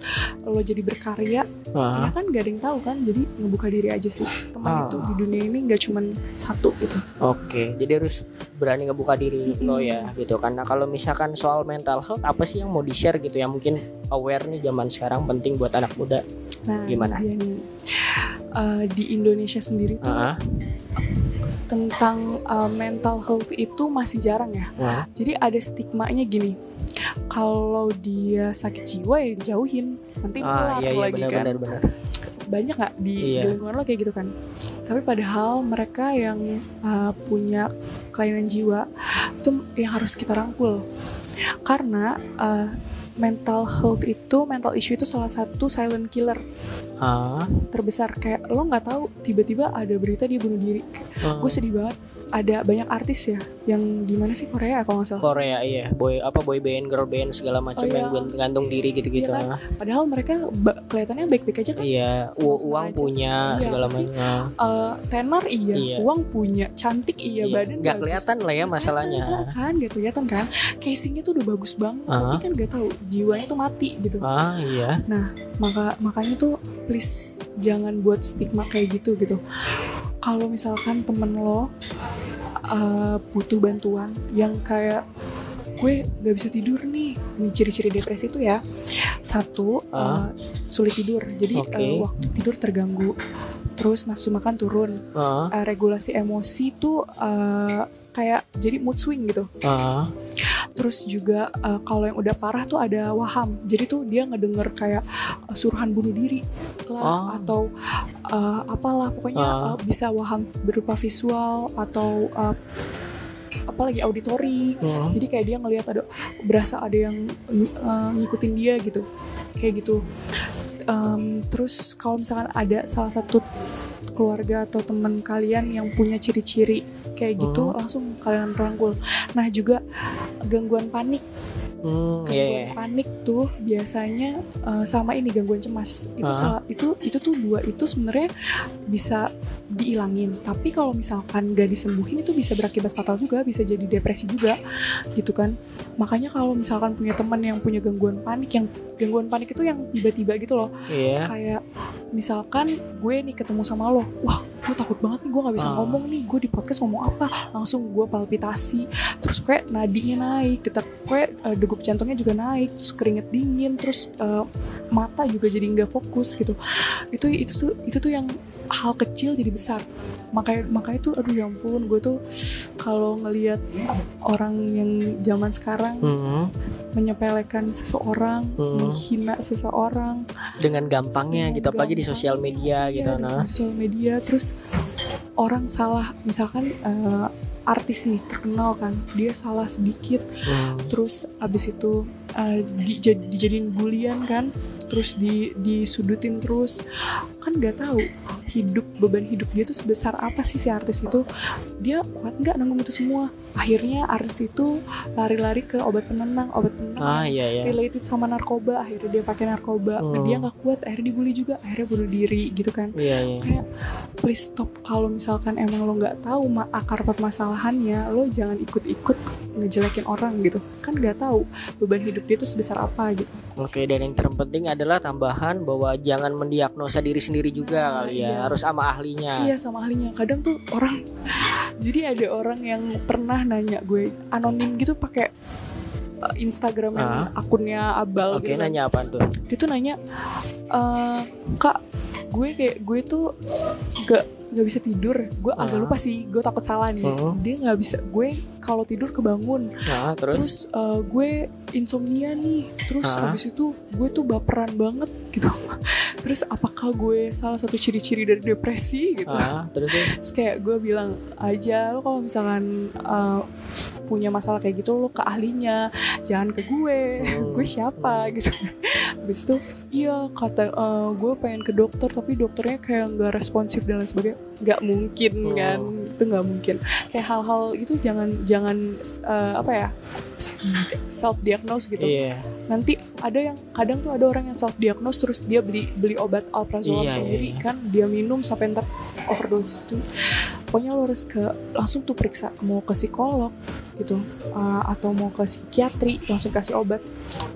[SPEAKER 2] lo jadi berkarya
[SPEAKER 1] ah.
[SPEAKER 2] ya kan gak ada yang tahu kan jadi ngebuka diri aja sih teman
[SPEAKER 1] Ah.
[SPEAKER 2] itu di dunia ini nggak cuman satu gitu
[SPEAKER 1] Oke, jadi harus berani ngebuka diri lo ya gitu. Karena kalau misalkan soal mental health apa sih yang mau di share gitu yang mungkin aware nih zaman sekarang penting buat anak muda.
[SPEAKER 2] nah
[SPEAKER 1] Gimana?
[SPEAKER 2] dia nih Eh, di Indonesia sendiri tuh
[SPEAKER 1] Ah,
[SPEAKER 2] tentang uh, mental health itu masih jarang ya jadi ada stigmanya gini kalau dia sakit jiwa ya dijauhin nanti
[SPEAKER 1] Ah, iya iya
[SPEAKER 2] lagi
[SPEAKER 1] benar
[SPEAKER 2] kan
[SPEAKER 1] benar benar.
[SPEAKER 2] Banyak nggak di,
[SPEAKER 1] Iya.
[SPEAKER 2] di lingkungan lo kayak gitu kan? Tapi padahal mereka yang uh, punya kelainan jiwa itu yang harus kita rangkul. Karena uh, mental health itu mental issue itu salah satu silent killer.
[SPEAKER 1] Ah,
[SPEAKER 2] terbesar. Kayak lo nggak tahu tiba-tiba ada berita dia bunuh diri.
[SPEAKER 1] Ah.
[SPEAKER 2] gue sedih banget ada banyak artis ya yang di mana sih Korea kalau nggak salah?
[SPEAKER 1] Korea iya. Boy apa boy band girl band segala macam
[SPEAKER 2] Oh,
[SPEAKER 1] yang
[SPEAKER 2] iya.
[SPEAKER 1] gantung diri gitu-gitu
[SPEAKER 2] Iya
[SPEAKER 1] Ah,
[SPEAKER 2] padahal mereka ba- kelihatannya baik-baik aja kan?
[SPEAKER 1] Iya u- uang
[SPEAKER 2] aja.
[SPEAKER 1] punya
[SPEAKER 2] Iya,
[SPEAKER 1] segala macam.
[SPEAKER 2] Eh, tenor iya,
[SPEAKER 1] Iya.
[SPEAKER 2] uang punya cantik iya, badan
[SPEAKER 1] nggak kelihatan lah ya masalahnya.
[SPEAKER 2] Nggak kan nggak kelihatan kan? Casingnya tuh udah bagus banget
[SPEAKER 1] Ah.
[SPEAKER 2] tapi kan nggak tahu jiwanya tuh mati gitu.
[SPEAKER 1] Ah iya.
[SPEAKER 2] Maka makanya tuh please jangan buat stigma kayak gitu gitu. Kalau misalkan temen lo uh, butuh bantuan yang kayak gue nggak bisa tidur nih. Ini ciri-ciri depresi itu ya. Satu uh, sulit tidur. Jadi
[SPEAKER 1] Oke.
[SPEAKER 2] uh, waktu tidur terganggu. Terus nafsu makan turun.
[SPEAKER 1] Ah.
[SPEAKER 2] Uh, regulasi emosi tuh uh, kayak jadi mood swing gitu.
[SPEAKER 1] Ah
[SPEAKER 2] Terus juga uh, kalau yang udah parah tuh ada waham. Jadi tuh dia ngedenger kayak uh, suruhan bunuh diri lah
[SPEAKER 1] Oh.
[SPEAKER 2] atau uh, apalah pokoknya
[SPEAKER 1] Ah.
[SPEAKER 2] uh, bisa waham berupa visual atau uh, apalagi auditori.
[SPEAKER 1] Hmm.
[SPEAKER 2] Jadi kayak dia ngelihat ada berasa ada yang uh, ngikutin dia gitu. Kayak gitu. Um, terus kalau misalkan ada salah satu keluarga atau teman kalian yang punya ciri-ciri kayak gitu
[SPEAKER 1] Hmm.
[SPEAKER 2] langsung kalian rangkul. Nah juga gangguan panik,
[SPEAKER 1] Hmm, iya,
[SPEAKER 2] gangguan
[SPEAKER 1] iya.
[SPEAKER 2] panik tuh biasanya uh, sama ini gangguan cemas. Itu
[SPEAKER 1] Ah.
[SPEAKER 2] salah itu itu tuh dua itu sebenarnya bisa diilangin. Tapi kalau misalkan gak disembuhin itu bisa berakibat fatal juga, bisa jadi depresi juga, gitu kan. Makanya kalau misalkan punya teman yang punya gangguan panik, yang gangguan panik itu yang tiba-tiba gitu loh,
[SPEAKER 1] Iya.
[SPEAKER 2] kayak misalkan gue nih ketemu sama lo wah gue takut banget nih gue nggak bisa
[SPEAKER 1] Ah.
[SPEAKER 2] ngomong nih gue di podcast ngomong apa langsung gue palpitasi terus kayak nadinya naik detak kayak eh, degup jantungnya juga naik terus keringet dingin terus eh, mata juga jadi nggak fokus gitu. Itu itu tuh itu tuh yang hal kecil jadi besar. Makanya makanya tuh aduh ya ampun gue tuh kalau ngelihat orang yang zaman sekarang
[SPEAKER 1] Hmm,
[SPEAKER 2] menyepelekan seseorang
[SPEAKER 1] Hmm.
[SPEAKER 2] menghina seseorang.
[SPEAKER 1] Dengan gampangnya
[SPEAKER 2] Dengan
[SPEAKER 1] gitu apalagi di sosial media gitu
[SPEAKER 2] Iya,
[SPEAKER 1] nah.
[SPEAKER 2] sosial media terus orang salah misalkan eh, artis nih terkenal kan. Dia salah sedikit.
[SPEAKER 1] Hmm.
[SPEAKER 2] terus abis itu eh, dijad- dijadiin bulian kan. Terus di disudutin terus. Kan nggak tahu hidup beban hidup dia tuh sebesar apa sih si artis itu? Dia kuat nggak nanggung itu semua? Akhirnya artis itu lari-lari ke obat penenang obat penenang
[SPEAKER 1] ah iya iya.
[SPEAKER 2] related sama narkoba. Akhirnya dia pakai narkoba.
[SPEAKER 1] Hmm.
[SPEAKER 2] dia nggak kuat akhirnya dibully juga. Akhirnya bunuh diri gitu kan.
[SPEAKER 1] Iya iya.
[SPEAKER 2] Kayak please stop. Kalau misalkan emang lo nggak tahu akar permasalahannya lo jangan ikut-ikut ngejelekin orang gitu kan nggak tahu beban hidup dia tuh sebesar apa gitu
[SPEAKER 1] Oke dan yang terpenting adalah tambahan bahwa jangan mendiagnosa diri sendiri juga
[SPEAKER 2] Nah,
[SPEAKER 1] kali ya
[SPEAKER 2] iya.
[SPEAKER 1] harus sama ahlinya
[SPEAKER 2] iya sama ahlinya kadang tuh orang jadi ada orang yang pernah nanya gue anonim gitu pakai uh, Instagram yang
[SPEAKER 1] Ah.
[SPEAKER 2] akunnya Abal
[SPEAKER 1] Oke,
[SPEAKER 2] gitu kan.
[SPEAKER 1] nanya apaan tuh?
[SPEAKER 2] dia tuh nanya "Eh, kak gue kayak gue tuh gak nggak bisa tidur gue agak
[SPEAKER 1] Ah.
[SPEAKER 2] lupa sih gue takut salah nih.
[SPEAKER 1] Hmm.
[SPEAKER 2] dia nggak bisa gue kalau tidur kebangun.
[SPEAKER 1] Nah, terus,
[SPEAKER 2] terus eh, gue insomnia nih. Terus
[SPEAKER 1] Ah.
[SPEAKER 2] habis itu gue tuh baperan banget gitu. Terus apakah gue salah satu ciri-ciri dari depresi gitu?
[SPEAKER 1] Ah, terus terus.
[SPEAKER 2] kayak gue bilang aja lo kalau misalkan uh, punya masalah kayak gitu lo ke ahlinya. Jangan ke gue.
[SPEAKER 1] Hmm.
[SPEAKER 2] gue siapa? gitu. Habis itu iya kata uh, gue pengen ke dokter tapi dokternya kayak nggak responsif dan lain sebagainya nggak mungkin
[SPEAKER 1] Hmm.
[SPEAKER 2] kan itu nggak mungkin kayak hal-hal itu jangan jangan uh, apa ya self diagnose gitu
[SPEAKER 1] Iya.
[SPEAKER 2] nanti ada yang kadang tuh ada orang yang self diagnose terus dia beli beli obat alprazolam
[SPEAKER 1] Iya,
[SPEAKER 2] sendiri
[SPEAKER 1] iya.
[SPEAKER 2] kan dia minum sampai ntar overdosis itu pokoknya lo harus ke langsung tuh periksa mau ke psikolog gitu uh, atau mau ke psikiatri langsung kasih obat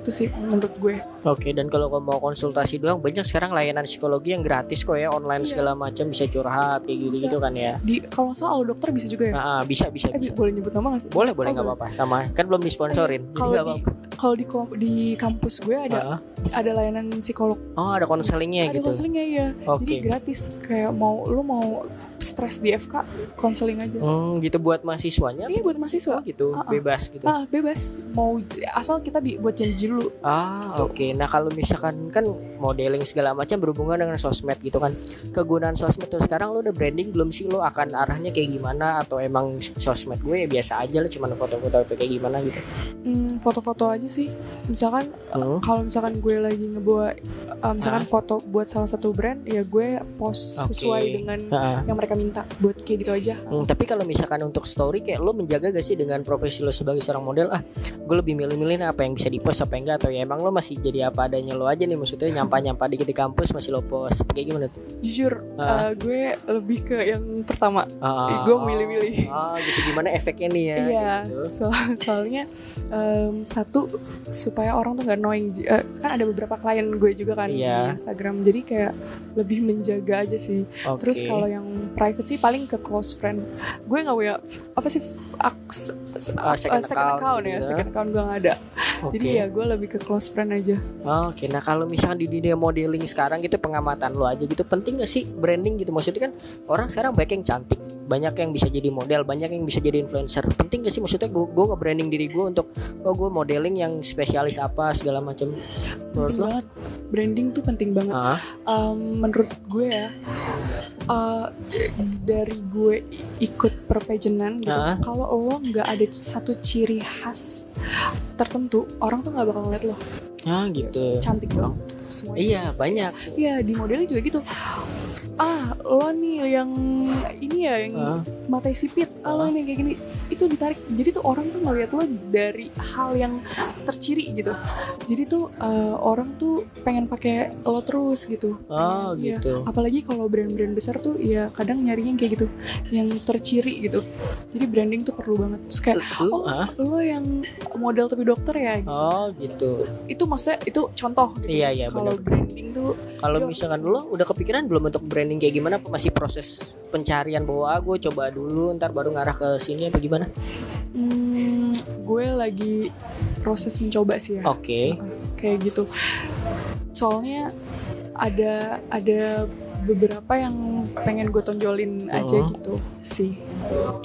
[SPEAKER 2] itu sih menurut gue
[SPEAKER 1] Oke, dan kalau mau konsultasi doang, banyak sekarang layanan psikologi yang gratis kok ya, online
[SPEAKER 2] Iya.
[SPEAKER 1] segala macam bisa curhat kayak gitu-gitu kan ya.
[SPEAKER 2] di kalau Alo dokter bisa juga ya
[SPEAKER 1] ah, bisa bisa
[SPEAKER 2] eh
[SPEAKER 1] bisa.
[SPEAKER 2] boleh nyebut nama nggak sih
[SPEAKER 1] Boleh boleh
[SPEAKER 2] Oh,
[SPEAKER 1] nggak apa-apa sama kan belum disponsorin.
[SPEAKER 2] Kalau di kalau di di kampus gue ada
[SPEAKER 1] Ah,
[SPEAKER 2] ada layanan psikolog
[SPEAKER 1] Oh, ada konselingnya
[SPEAKER 2] ada
[SPEAKER 1] gitu.
[SPEAKER 2] konselingnya ya
[SPEAKER 1] Oke.
[SPEAKER 2] jadi gratis kayak mau lu mau stres di FK konseling aja
[SPEAKER 1] Hmm, gitu buat mahasiswanya.
[SPEAKER 2] Ini buat
[SPEAKER 1] Oh,
[SPEAKER 2] mahasiswa.
[SPEAKER 1] gitu,
[SPEAKER 2] Ah, ah.
[SPEAKER 1] bebas gitu.
[SPEAKER 2] Ah bebas mau asal kita buat janji dulu.
[SPEAKER 1] Ah,
[SPEAKER 2] Gitu.
[SPEAKER 1] oke. Nah, kalau misalkan kan modeling segala macam berhubungan dengan sosmed gitu kan. Kegunaan sosmed tuh sekarang lu udah branding belum sih lu akan arahnya kayak gimana atau emang sosmed gue ya biasa aja lah cuman foto-foto kayak gimana gitu.
[SPEAKER 2] Hmm, foto-foto aja sih. Misalkan
[SPEAKER 1] Hmm.
[SPEAKER 2] kalau misalkan gue lagi ngebuat uh, misalkan foto buat salah satu brand ya gue post
[SPEAKER 1] Oke.
[SPEAKER 2] sesuai dengan
[SPEAKER 1] Ah,
[SPEAKER 2] yang mereka minta buat kayak gitu aja.
[SPEAKER 1] Hmm, tapi kalau misalkan untuk story kayak lo menjaga gak sih dengan profesi lo sebagai seorang model ah gue lebih milih-milih nih apa yang bisa di post apa yang enggak atau ya emang lo masih jadi apa adanya lo aja nih maksudnya nyampa-nyampa dikit di kampus masih lo post kayak gimana tuh
[SPEAKER 2] Jujur
[SPEAKER 1] Ah.
[SPEAKER 2] uh, gue lebih ke yang pertama.
[SPEAKER 1] Ah,
[SPEAKER 2] gue milih-milih.
[SPEAKER 1] ah gitu gimana efeknya nih ya
[SPEAKER 2] Iya,
[SPEAKER 1] gitu.
[SPEAKER 2] so- soalnya em, satu supaya orang tuh nggak annoying. Eh, kan ada beberapa klien gue juga kan
[SPEAKER 1] Iya.
[SPEAKER 2] di Instagram, jadi kayak lebih menjaga aja sih.
[SPEAKER 1] Oke.
[SPEAKER 2] Terus kalau yang privacy paling ke close friend. Gue nggak punya apa sih aks,
[SPEAKER 1] Ah, second account
[SPEAKER 2] ya,
[SPEAKER 1] gitu ya.
[SPEAKER 2] second account gue nggak ada.
[SPEAKER 1] Oke.
[SPEAKER 2] Jadi ya gue lebih ke close friend aja.
[SPEAKER 1] Oke, nah kalau misalnya di dunia modeling sekarang gitu pengamatan lo aja gitu penting gak sih branding gitu? Maksudnya kan orang sekarang banyak yang cantik, banyak yang bisa jadi model, banyak yang bisa jadi influencer. Penting gak sih maksudnya gue gue nge-branding diri gue untuk oh gue modeling yang spesialis apa segala macam. Menurut lo?
[SPEAKER 2] banget. Branding tuh penting banget.
[SPEAKER 1] Ah,
[SPEAKER 2] Em, menurut gue ya eh, dari gue ikut perpejenan gitu
[SPEAKER 1] Ah.
[SPEAKER 2] kalau lo nggak ada satu ciri khas tertentu orang tuh nggak bakal ngeliat lo
[SPEAKER 1] ah gitu.
[SPEAKER 2] cantik dong semua
[SPEAKER 1] Iya banyak.
[SPEAKER 2] Iya di modeling juga gitu ah lo nih yang ini ya yang
[SPEAKER 1] Ah,
[SPEAKER 2] matanya sipit. Ah lo nih kayak gini. Itu ditarik. Jadi tuh orang tuh ngeliat lo dari hal yang terciri gitu. Jadi tuh eh, orang tuh pengen pakai lo terus gitu.
[SPEAKER 1] Oh
[SPEAKER 2] Iya.
[SPEAKER 1] gitu.
[SPEAKER 2] apalagi kalau brand-brand besar tuh ya kadang nyarinya kayak gitu. Yang terciri gitu. Jadi branding tuh perlu banget. Terus kayak oh
[SPEAKER 1] ah?
[SPEAKER 2] lo yang model tapi dokter ya?
[SPEAKER 1] Oh gitu.
[SPEAKER 2] itu maksudnya itu contoh gitu.
[SPEAKER 1] Iya, iya,
[SPEAKER 2] kalau branding tuh
[SPEAKER 1] Kalau misalkan lo udah kepikiran belum untuk branding kayak gimana? Apa Masih proses pencarian bahwa ah, gue coba dulu, ntar baru ngarah ke sini apa gimana?
[SPEAKER 2] hmm, gue lagi proses mencoba sih ya
[SPEAKER 1] Oke.
[SPEAKER 2] kayak gitu soalnya ada ada beberapa yang pengen gue tonjolin aja
[SPEAKER 1] Mhm.
[SPEAKER 2] gitu sih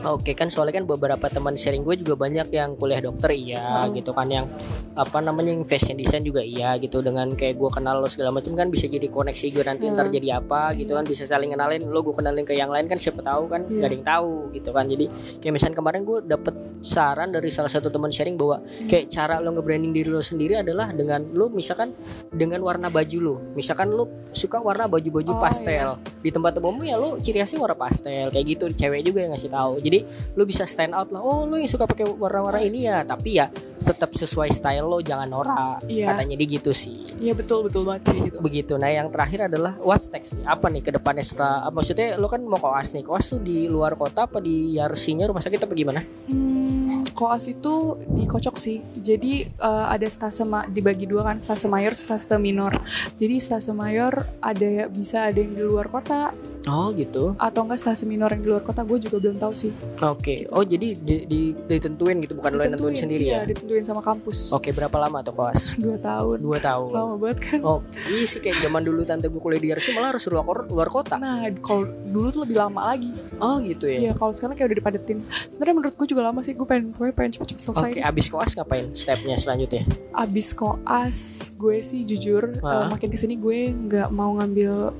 [SPEAKER 1] Oke kan soalnya kan beberapa teman sharing gue juga banyak yang kuliah dokter iya
[SPEAKER 2] Hmm.
[SPEAKER 1] gitu kan yang apa namanya yang fashion design juga iya gitu dengan kayak gue kenal lo segala macam kan bisa jadi koneksi gue nanti ntar
[SPEAKER 2] Hmm.
[SPEAKER 1] jadi apa gitu kan bisa saling kenalin lo gue kenalin ke yang lain kan siapa tahu kan
[SPEAKER 2] Iya.
[SPEAKER 1] gak ada yang tahu gitu kan jadi kayak misalnya kemarin gue dapet saran dari salah satu teman sharing bahwa kayak cara lo nge-branding diri lo sendiri adalah dengan lo misalkan dengan warna baju lo misalkan lo suka warna baju-baju
[SPEAKER 2] Oh,
[SPEAKER 1] pastel. Di tempat umum ya lo ciri khasnya warna pastel kayak gitu. Cewek juga yang ngasih tahu. Jadi lo bisa stand out lah. Oh lo yang suka pakai warna-warna ini ya. Tapi ya tetap sesuai style lo jangan norak.
[SPEAKER 2] Iya.
[SPEAKER 1] katanya dia gitu sih.
[SPEAKER 2] Iya betul betul banget gitu.
[SPEAKER 1] Begitu. Nah yang terakhir adalah what's next nih? Apa nih ke depannya setelah maksudnya lo kan mau koas nih. Koas tuh di luar kota apa di Yarsinya? Rumah sakit apa gimana?
[SPEAKER 2] Hmm, koas itu dikocok sih. Jadi eh, ada stase ma- dibagi dua kan, stase mayor, stase minor. Jadi stase mayor ada bisa ada yang di luar kota,
[SPEAKER 1] Oh gitu.
[SPEAKER 2] atau enggak stasiun minor yang di luar kota gue juga belum tahu sih
[SPEAKER 1] Oke. Oh jadi di, di- ditentuin gitu bukan lo yang nentuin
[SPEAKER 2] Ditentuin,
[SPEAKER 1] sendiri
[SPEAKER 2] iya,
[SPEAKER 1] ya?
[SPEAKER 2] ditentuin sama kampus
[SPEAKER 1] Oke berapa lama tuh koas?
[SPEAKER 2] dua tahun
[SPEAKER 1] Dua tahun.
[SPEAKER 2] lama banget kan
[SPEAKER 1] Oh iya sih kayak zaman dulu tante gue kuliah di RC malah harus luar, luar kota.
[SPEAKER 2] nah kalau dulu tuh lebih lama lagi
[SPEAKER 1] Oh gitu ya.
[SPEAKER 2] Iya kalau sekarang kayak udah dipadetin sebenarnya menurut gue juga lama sih gue pengen gue pengen cepet-cepet selesai
[SPEAKER 1] Oke abis koas ngapain stepnya selanjutnya?
[SPEAKER 2] abis koas gue sih jujur eh, makin ke sini gue nggak mau ngambil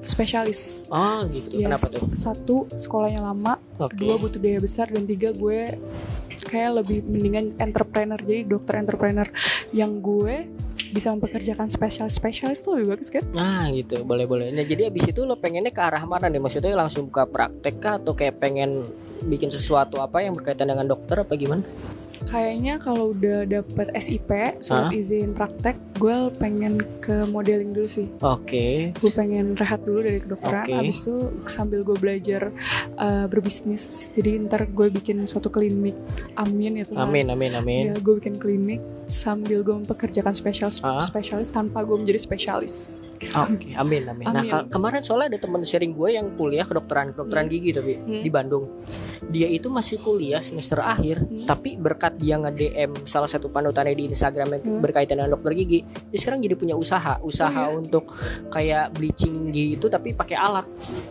[SPEAKER 2] spesialis
[SPEAKER 1] Oh gitu.
[SPEAKER 2] Yes.
[SPEAKER 1] Kenapa tuh?
[SPEAKER 2] satu sekolahnya lama
[SPEAKER 1] Oke.
[SPEAKER 2] dua butuh biaya besar dan tiga gue kayak lebih mendingan entrepreneur jadi dokter entrepreneur yang gue bisa mempekerjakan spesialis spesialis tuh lebih bagus kan
[SPEAKER 1] Nah gitu boleh boleh. Nah jadi abis itu lo pengennya ke arah mana nih? Maksudnya langsung buka praktek kah atau kayak pengen bikin sesuatu apa yang berkaitan dengan dokter apa gimana?
[SPEAKER 2] Kayaknya kalau udah dapet SIP surat
[SPEAKER 1] Hah?
[SPEAKER 2] izin praktek gue pengen ke modeling dulu sih
[SPEAKER 1] Oke.
[SPEAKER 2] gue pengen rehat dulu dari kedokteran
[SPEAKER 1] Oke.
[SPEAKER 2] habis itu sambil gue belajar uh, berbisnis jadi ntar gue bikin suatu klinik amin ya Tuhan
[SPEAKER 1] Amin amin amin.
[SPEAKER 2] ya gue bikin klinik sambil gue mempekerjakan spesialis
[SPEAKER 1] Ah.
[SPEAKER 2] spesialis tanpa gue menjadi spesialis
[SPEAKER 1] Oke, amin, amin. Nah,
[SPEAKER 2] Amin.
[SPEAKER 1] ka- kemarin soalnya ada teman sharing gue yang kuliah kedokteran, kedokteran gigi tapi
[SPEAKER 2] Hmm.
[SPEAKER 1] di Bandung. Dia itu masih kuliah semester akhir,
[SPEAKER 2] Hmm.
[SPEAKER 1] tapi berkat dia nge-DM salah satu panutannya di Instagram yang
[SPEAKER 2] Hmm.
[SPEAKER 1] berkaitan dengan dokter gigi, dia sekarang jadi punya usaha, usaha
[SPEAKER 2] Oh, iya?
[SPEAKER 1] untuk kayak bleaching gigi itu tapi pakai alat.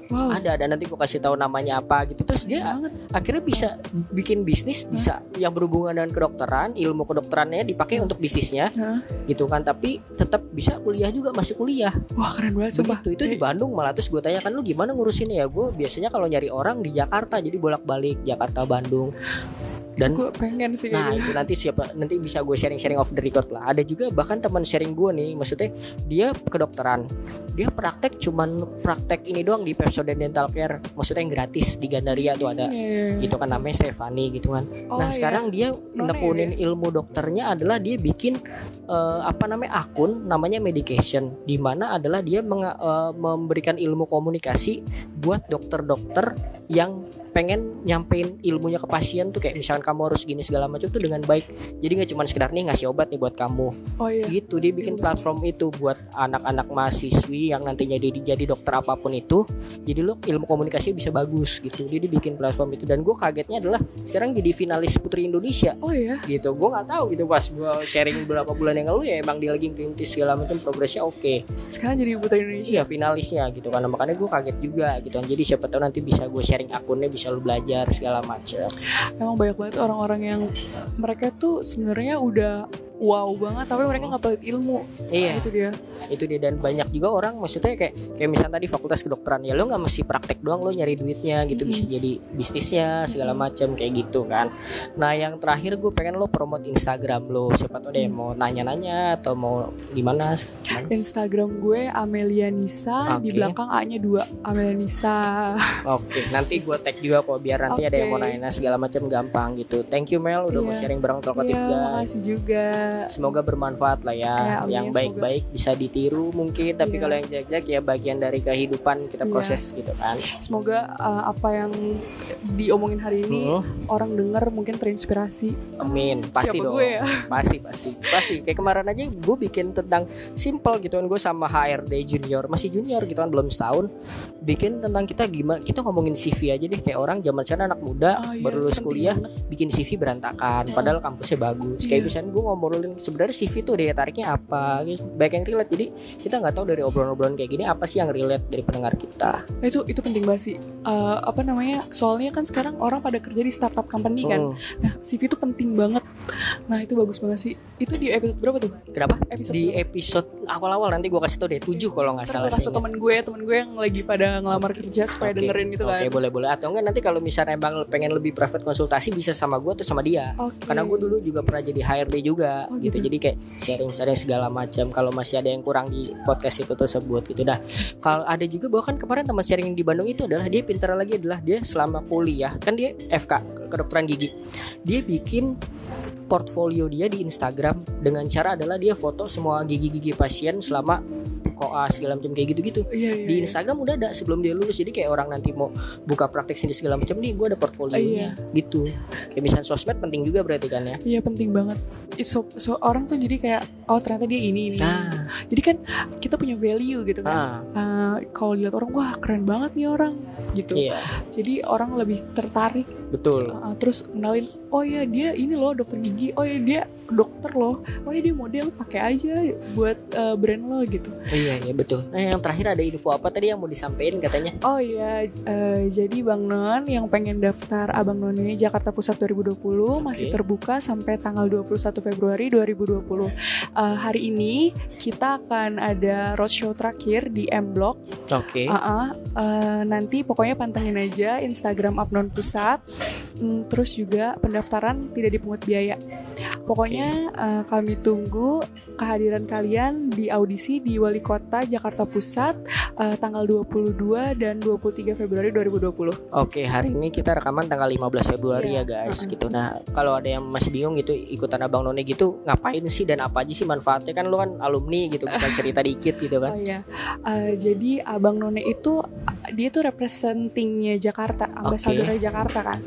[SPEAKER 2] wow
[SPEAKER 1] Ada, ada nanti gue kasih tahu namanya apa gitu. Terus dia
[SPEAKER 2] banget
[SPEAKER 1] akhirnya bisa bikin bisnis bisa yang berhubungan dengan kedokteran, ilmu kedokterannya dipakai untuk bisnisnya
[SPEAKER 2] Hah?
[SPEAKER 1] gitu kan. Tapi tetap bisa kuliah juga masih kuliah
[SPEAKER 2] wah keren banget
[SPEAKER 1] begitu itu di Bandung malah terus gue tanya kan lu gimana ngurusinnya ya gue biasanya kalau nyari orang di Jakarta jadi bolak balik Jakarta Bandung. Dan
[SPEAKER 2] gue pengen sih
[SPEAKER 1] nah itu nanti siapa nanti bisa gue sharing sharing off the record lah. Ada juga bahkan teman sharing gue nih maksudnya dia kedokteran. Dia praktek cuman praktek ini doang di Pepsodent Dental Care. Maksudnya yang gratis di Gandaria tuh ada.
[SPEAKER 2] Iya.
[SPEAKER 1] gitu kan namanya Stefani gitu kan.
[SPEAKER 2] Oh,
[SPEAKER 1] nah
[SPEAKER 2] iya.
[SPEAKER 1] sekarang dia
[SPEAKER 2] Nona
[SPEAKER 1] nekunin ilmu dokternya adalah dia bikin eh, apa namanya akun namanya medication di mana adalah dia eh, memberikan ilmu komunikasi buat dokter-dokter yang pengen nyampein ilmunya ke pasien tuh kayak misalkan kamu harus gini segala macam tuh dengan baik. Jadi nggak cuma sekedar nih ngasih obat nih buat kamu.
[SPEAKER 2] Oh iya.
[SPEAKER 1] Gitu dia bikin platform itu buat anak-anak mahasiswi yang nantinya jadi jadi dokter apa pun itu. Jadi lo ilmu komunikasi bisa bagus gitu. Dia dibikin platform itu. Dan gue kagetnya adalah sekarang jadi finalis putri Indonesia.
[SPEAKER 2] Oh iya?
[SPEAKER 1] Gitu. Gue nggak tahu gitu pas gue sharing beberapa bulan yang lalu ya emang dia lagi ngerintis segala macam progresnya oke.
[SPEAKER 2] Sekarang jadi putri Indonesia?
[SPEAKER 1] Iya finalisnya gitu kan. Makanya gue kaget juga gitu. Jadi siapa tahu nanti bisa gue sharing akunnya bisa lo belajar segala macam.
[SPEAKER 2] Emang banyak banget orang-orang yang mereka tuh sebenarnya udah wow banget tapi mereka nggak pelit ilmu.
[SPEAKER 1] Iya.
[SPEAKER 2] Itu dia.
[SPEAKER 1] Itu dia dan banyak juga orang maksudnya kayak kayak misalnya tadi fakultas kedokteran ya lo nggak mesti praktek doang lo nyari duitnya gitu bisa jadi bisnisnya segala macam kayak gitu kan. Nah yang terakhir gue pengen lo promote Instagram lo siapa tuh deh mau nanya-nanya atau mau gimana
[SPEAKER 2] Instagram gue Amelia Nisa di
[SPEAKER 1] Oke.
[SPEAKER 2] belakang A nya dua Amelia Nisa.
[SPEAKER 1] Oke nanti gue tag juga kok biar nanti ada yang mau nanya segala macam gampang gitu. Thank you Mel udah mau
[SPEAKER 2] Iya.
[SPEAKER 1] sharing bareng Talkative
[SPEAKER 2] Iya,
[SPEAKER 1] guys.
[SPEAKER 2] makasih juga
[SPEAKER 1] Semoga bermanfaat lah ya.
[SPEAKER 2] Ya,
[SPEAKER 1] yang baik-baik bisa ditiru mungkin, tapi
[SPEAKER 2] Iya.
[SPEAKER 1] kalau yang jelek-jelek ya bagian dari kehidupan kita
[SPEAKER 2] Iya.
[SPEAKER 1] proses gitu kan.
[SPEAKER 2] semoga uh, apa yang diomongin hari ini
[SPEAKER 1] Hmm,
[SPEAKER 2] orang denger mungkin terinspirasi
[SPEAKER 1] amin, pasti
[SPEAKER 2] Siapa
[SPEAKER 1] dong.
[SPEAKER 2] gue ya?
[SPEAKER 1] Pasti pasti. Pasti kayak kemarin aja gue bikin tentang simple gitu kan gue sama HRD junior, masih junior gitu kan belum setahun. Bikin tentang kita gimana kita ngomongin CV aja deh kayak orang zaman sekarang anak muda
[SPEAKER 2] Oh, iya,
[SPEAKER 1] baru lulus kuliah
[SPEAKER 2] banget.
[SPEAKER 1] bikin CV berantakan padahal kampusnya bagus. Kayak
[SPEAKER 2] Iya.
[SPEAKER 1] misalnya gue ngobrolin sebenarnya CV tuh daya tariknya apa, Guys, baik yang relate. Jadi kita nggak tahu dari obrolan-obrolan kayak gini apa sih yang relate dari pendengar kita.
[SPEAKER 2] Nah, itu itu penting banget sih Uh, apa namanya soalnya kan sekarang orang pada kerja di startup company kan
[SPEAKER 1] Hmm.
[SPEAKER 2] nah CV itu penting banget nah itu bagus banget sih itu di episode berapa tuh
[SPEAKER 1] Kenapa?
[SPEAKER 2] episode
[SPEAKER 1] Di
[SPEAKER 2] berapa?
[SPEAKER 1] episode awal-awal nanti gue kasih tau deh 7 kalau nggak salah saya
[SPEAKER 2] temen gue temen gue yang lagi pada ngelamar kerja supaya
[SPEAKER 1] Oke.
[SPEAKER 2] dengerin gitu
[SPEAKER 1] Oke
[SPEAKER 2] kan
[SPEAKER 1] boleh boleh atau enggak nanti kalau misalnya emang pengen lebih private konsultasi bisa sama gue atau sama dia
[SPEAKER 2] Oke.
[SPEAKER 1] karena gue dulu juga pernah jadi HRD juga
[SPEAKER 2] Oh,
[SPEAKER 1] gitu.
[SPEAKER 2] gitu.
[SPEAKER 1] jadi kayak sharing-sharing segala macam kalau masih ada yang kurang di podcast itu tersebut gitu dah kalau ada juga bahkan kemarin teman sharing di Bandung itu adalah dia pintar lagi adalah dia selama kuliah kan dia FK kedokteran gigi dia bikin portfolio dia di Instagram. Dengan cara adalah dia foto semua gigi-gigi pasien selama koas segala macam kayak gitu-gitu.
[SPEAKER 2] Iya, iya,
[SPEAKER 1] di
[SPEAKER 2] iya.
[SPEAKER 1] Instagram udah ada sebelum dia lulus. Jadi kayak orang nanti mau buka praktek sendiri segala macam nih gue ada portfolionya. Gitu. Kayak misalnya sosmed penting juga berarti kan ya?
[SPEAKER 2] Iya penting banget. So, so orang tuh jadi kayak oh ternyata dia ini ini.
[SPEAKER 1] nah.
[SPEAKER 2] Jadi kan kita punya value gitu kan.
[SPEAKER 1] ah.
[SPEAKER 2] Eh, kalau dilihat orang wah keren banget nih orang. Gitu.
[SPEAKER 1] iya.
[SPEAKER 2] Jadi orang lebih tertarik.
[SPEAKER 1] Betul.
[SPEAKER 2] Uh, terus kenalin oh ya dia ini loh dokter gigi. Oh ya dia dokter loh. Oh ya dia model pakai aja buat uh, brand lo gitu.
[SPEAKER 1] iya iya betul nah yang terakhir ada info apa tadi yang mau disampaikan katanya
[SPEAKER 2] Oh iya, eh, jadi Bang Non yang pengen daftar Abang None Jakarta Pusat 2020 masih terbuka sampai tanggal 21 Februari 2020. Eh, hari ini kita akan ada roadshow terakhir di M Block.
[SPEAKER 1] oke
[SPEAKER 2] Ah, ah, eh, nanti pokoknya pantengin aja Instagram Abnon Pusat. Hmm, terus juga pendaftaran tidak dipungut biaya. Pokoknya eh, kami tunggu kehadiran kalian di audisi di Wali Kota Jakarta Pusat eh, tanggal 22 dan 23 Februari 2020.
[SPEAKER 1] Oke, hari ini kita rekaman tanggal 15 Februari
[SPEAKER 2] Iya,
[SPEAKER 1] ya guys,
[SPEAKER 2] uh-uh.
[SPEAKER 1] gitu. Nah, kalau ada yang masih bingung gitu ikutan Abang None gitu, ngapain sih dan apa aja sih manfaatnya kan lu kan alumni gitu, bisa cerita dikit gitu
[SPEAKER 2] Oh
[SPEAKER 1] kan.
[SPEAKER 2] iya, Eh, jadi Abang None itu dia tuh representingnya Jakarta, ambasadornya Jakarta kan.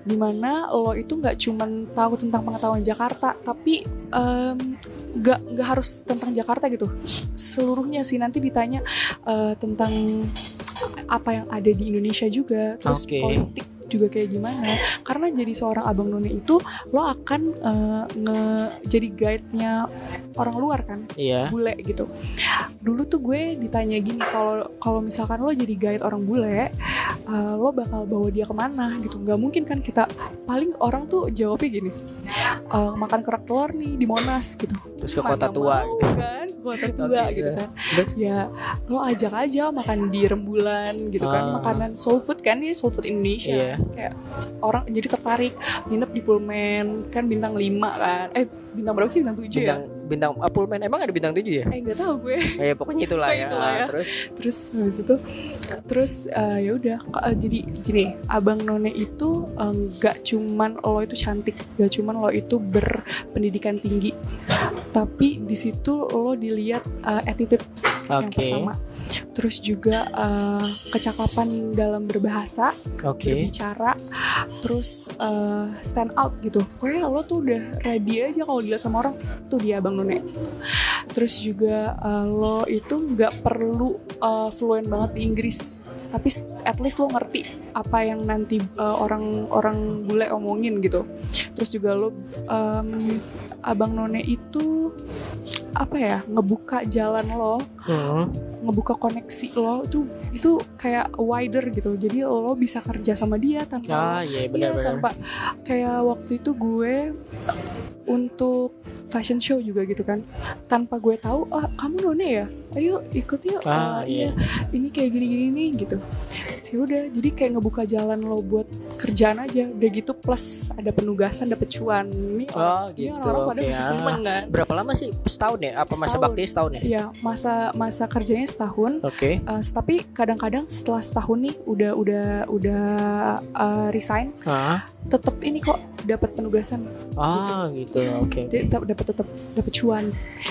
[SPEAKER 2] Di mana lo itu nggak cuman tahu tentang pengetahuan Jakarta, tapi em, nggak nggak harus tentang Jakarta gitu. Seluruhnya sih nanti ditanya eh, tentang apa yang ada di Indonesia juga, terus
[SPEAKER 1] Oke.
[SPEAKER 2] politik juga kayak gimana. Karena jadi seorang Abang None itu lo akan eh, nge jadi guide-nya orang luar kan
[SPEAKER 1] Iya.
[SPEAKER 2] bule gitu. Dulu tuh gue ditanya gini kalau kalau misalkan lo jadi guide orang bule, uh, lo bakal bawa dia ke mana gitu. Nggak mungkin kan kita paling orang tuh jawabnya gini, "Uh, makan kerak telur nih di Monas gitu.
[SPEAKER 1] Terus ke kota tua
[SPEAKER 2] mau
[SPEAKER 1] gitu.
[SPEAKER 2] kan, kota tua
[SPEAKER 1] Oke,
[SPEAKER 2] gitu
[SPEAKER 1] iya.
[SPEAKER 2] kan. Ya lo ajak aja makan di rembulan gitu kan,
[SPEAKER 1] Ah.
[SPEAKER 2] makanan soul food kan ini soul food Indonesia.
[SPEAKER 1] Iya.
[SPEAKER 2] Kayak orang jadi tertarik nginep di Pullman kan bintang 5 kan. Eh bintang berapa sih bintang 7 ya?
[SPEAKER 1] Bintang bintang ah, Pullman emang ada bintang 7 ya?
[SPEAKER 2] Eh nggak tahu gue.
[SPEAKER 1] Eh pokoknya itulah ya.
[SPEAKER 2] itulah ya.
[SPEAKER 1] Terus
[SPEAKER 2] terus habis itu terus eh, ya udah eh, jadi gini abang none itu nggak cuman lo itu cantik nggak cuman lo itu berpendidikan tinggi tapi di situ lo dilihat eh, attitude yang
[SPEAKER 1] oke.
[SPEAKER 2] pertama terus juga eh, kecakapan dalam berbahasa
[SPEAKER 1] Oke.
[SPEAKER 2] berbicara terus eh, stand out gitu pokoknya lo tuh udah ready aja kalau dilihat sama orang tuh dia bang None terus juga eh, lo itu nggak perlu eh, fluent banget di Inggris tapi at least lo ngerti apa yang nanti orang-orang bule omongin gitu terus juga lo em, abang None itu apa ya ngebuka jalan lo
[SPEAKER 1] Hmm.
[SPEAKER 2] Ngebuka koneksi lo itu itu kayak wider gitu jadi lo bisa kerja sama dia tanpa
[SPEAKER 1] Ah iya
[SPEAKER 2] Iya,
[SPEAKER 1] benar-benar.
[SPEAKER 2] tanpa kayak waktu itu gue untuk fashion show juga gitu kan tanpa gue tahu ah kamu none ya ayo ikut yuk
[SPEAKER 1] Ah,
[SPEAKER 2] Ah,
[SPEAKER 1] iya.
[SPEAKER 2] ini kayak gini-gini nih gitu sih udah jadi kayak ngebuka jalan lo buat kerjaan aja udah gitu plus ada penugasan dapet cuan ini
[SPEAKER 1] Oh, gitu,
[SPEAKER 2] orang-orang pada masih
[SPEAKER 1] ah.
[SPEAKER 2] seneng kan
[SPEAKER 1] Berapa lama sih? Setahun ya? Apa masa
[SPEAKER 2] Setahun.
[SPEAKER 1] bakti setahun ya?
[SPEAKER 2] Iya masa masa kerjanya setahun
[SPEAKER 1] Oke.
[SPEAKER 2] Eh, tapi kadang-kadang setelah setahun nih udah udah udah eh, resign
[SPEAKER 1] Ah,
[SPEAKER 2] tetap ini kok dapat penugasan
[SPEAKER 1] ah gitu. Oke.
[SPEAKER 2] Jadi tetap dapat tetap dapat cuan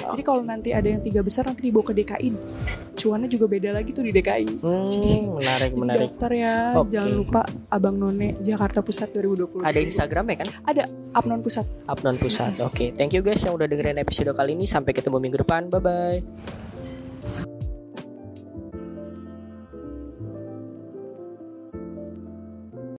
[SPEAKER 2] jadi kalau nanti ada yang tiga besar nanti dibawa ke DKI cuannya juga beda lagi tuh di DKI
[SPEAKER 1] Hmm, menarik
[SPEAKER 2] Jadi
[SPEAKER 1] menarik.
[SPEAKER 2] daftar ya
[SPEAKER 1] Oke.
[SPEAKER 2] jangan lupa Abang None Jakarta Pusat 2020
[SPEAKER 1] Ada Instagram ya kan?
[SPEAKER 2] Abnon Pusat
[SPEAKER 1] Upnon Pusat. Oke, thank you guys yang udah dengerin episode kali ini. Sampai ketemu minggu depan. Bye bye.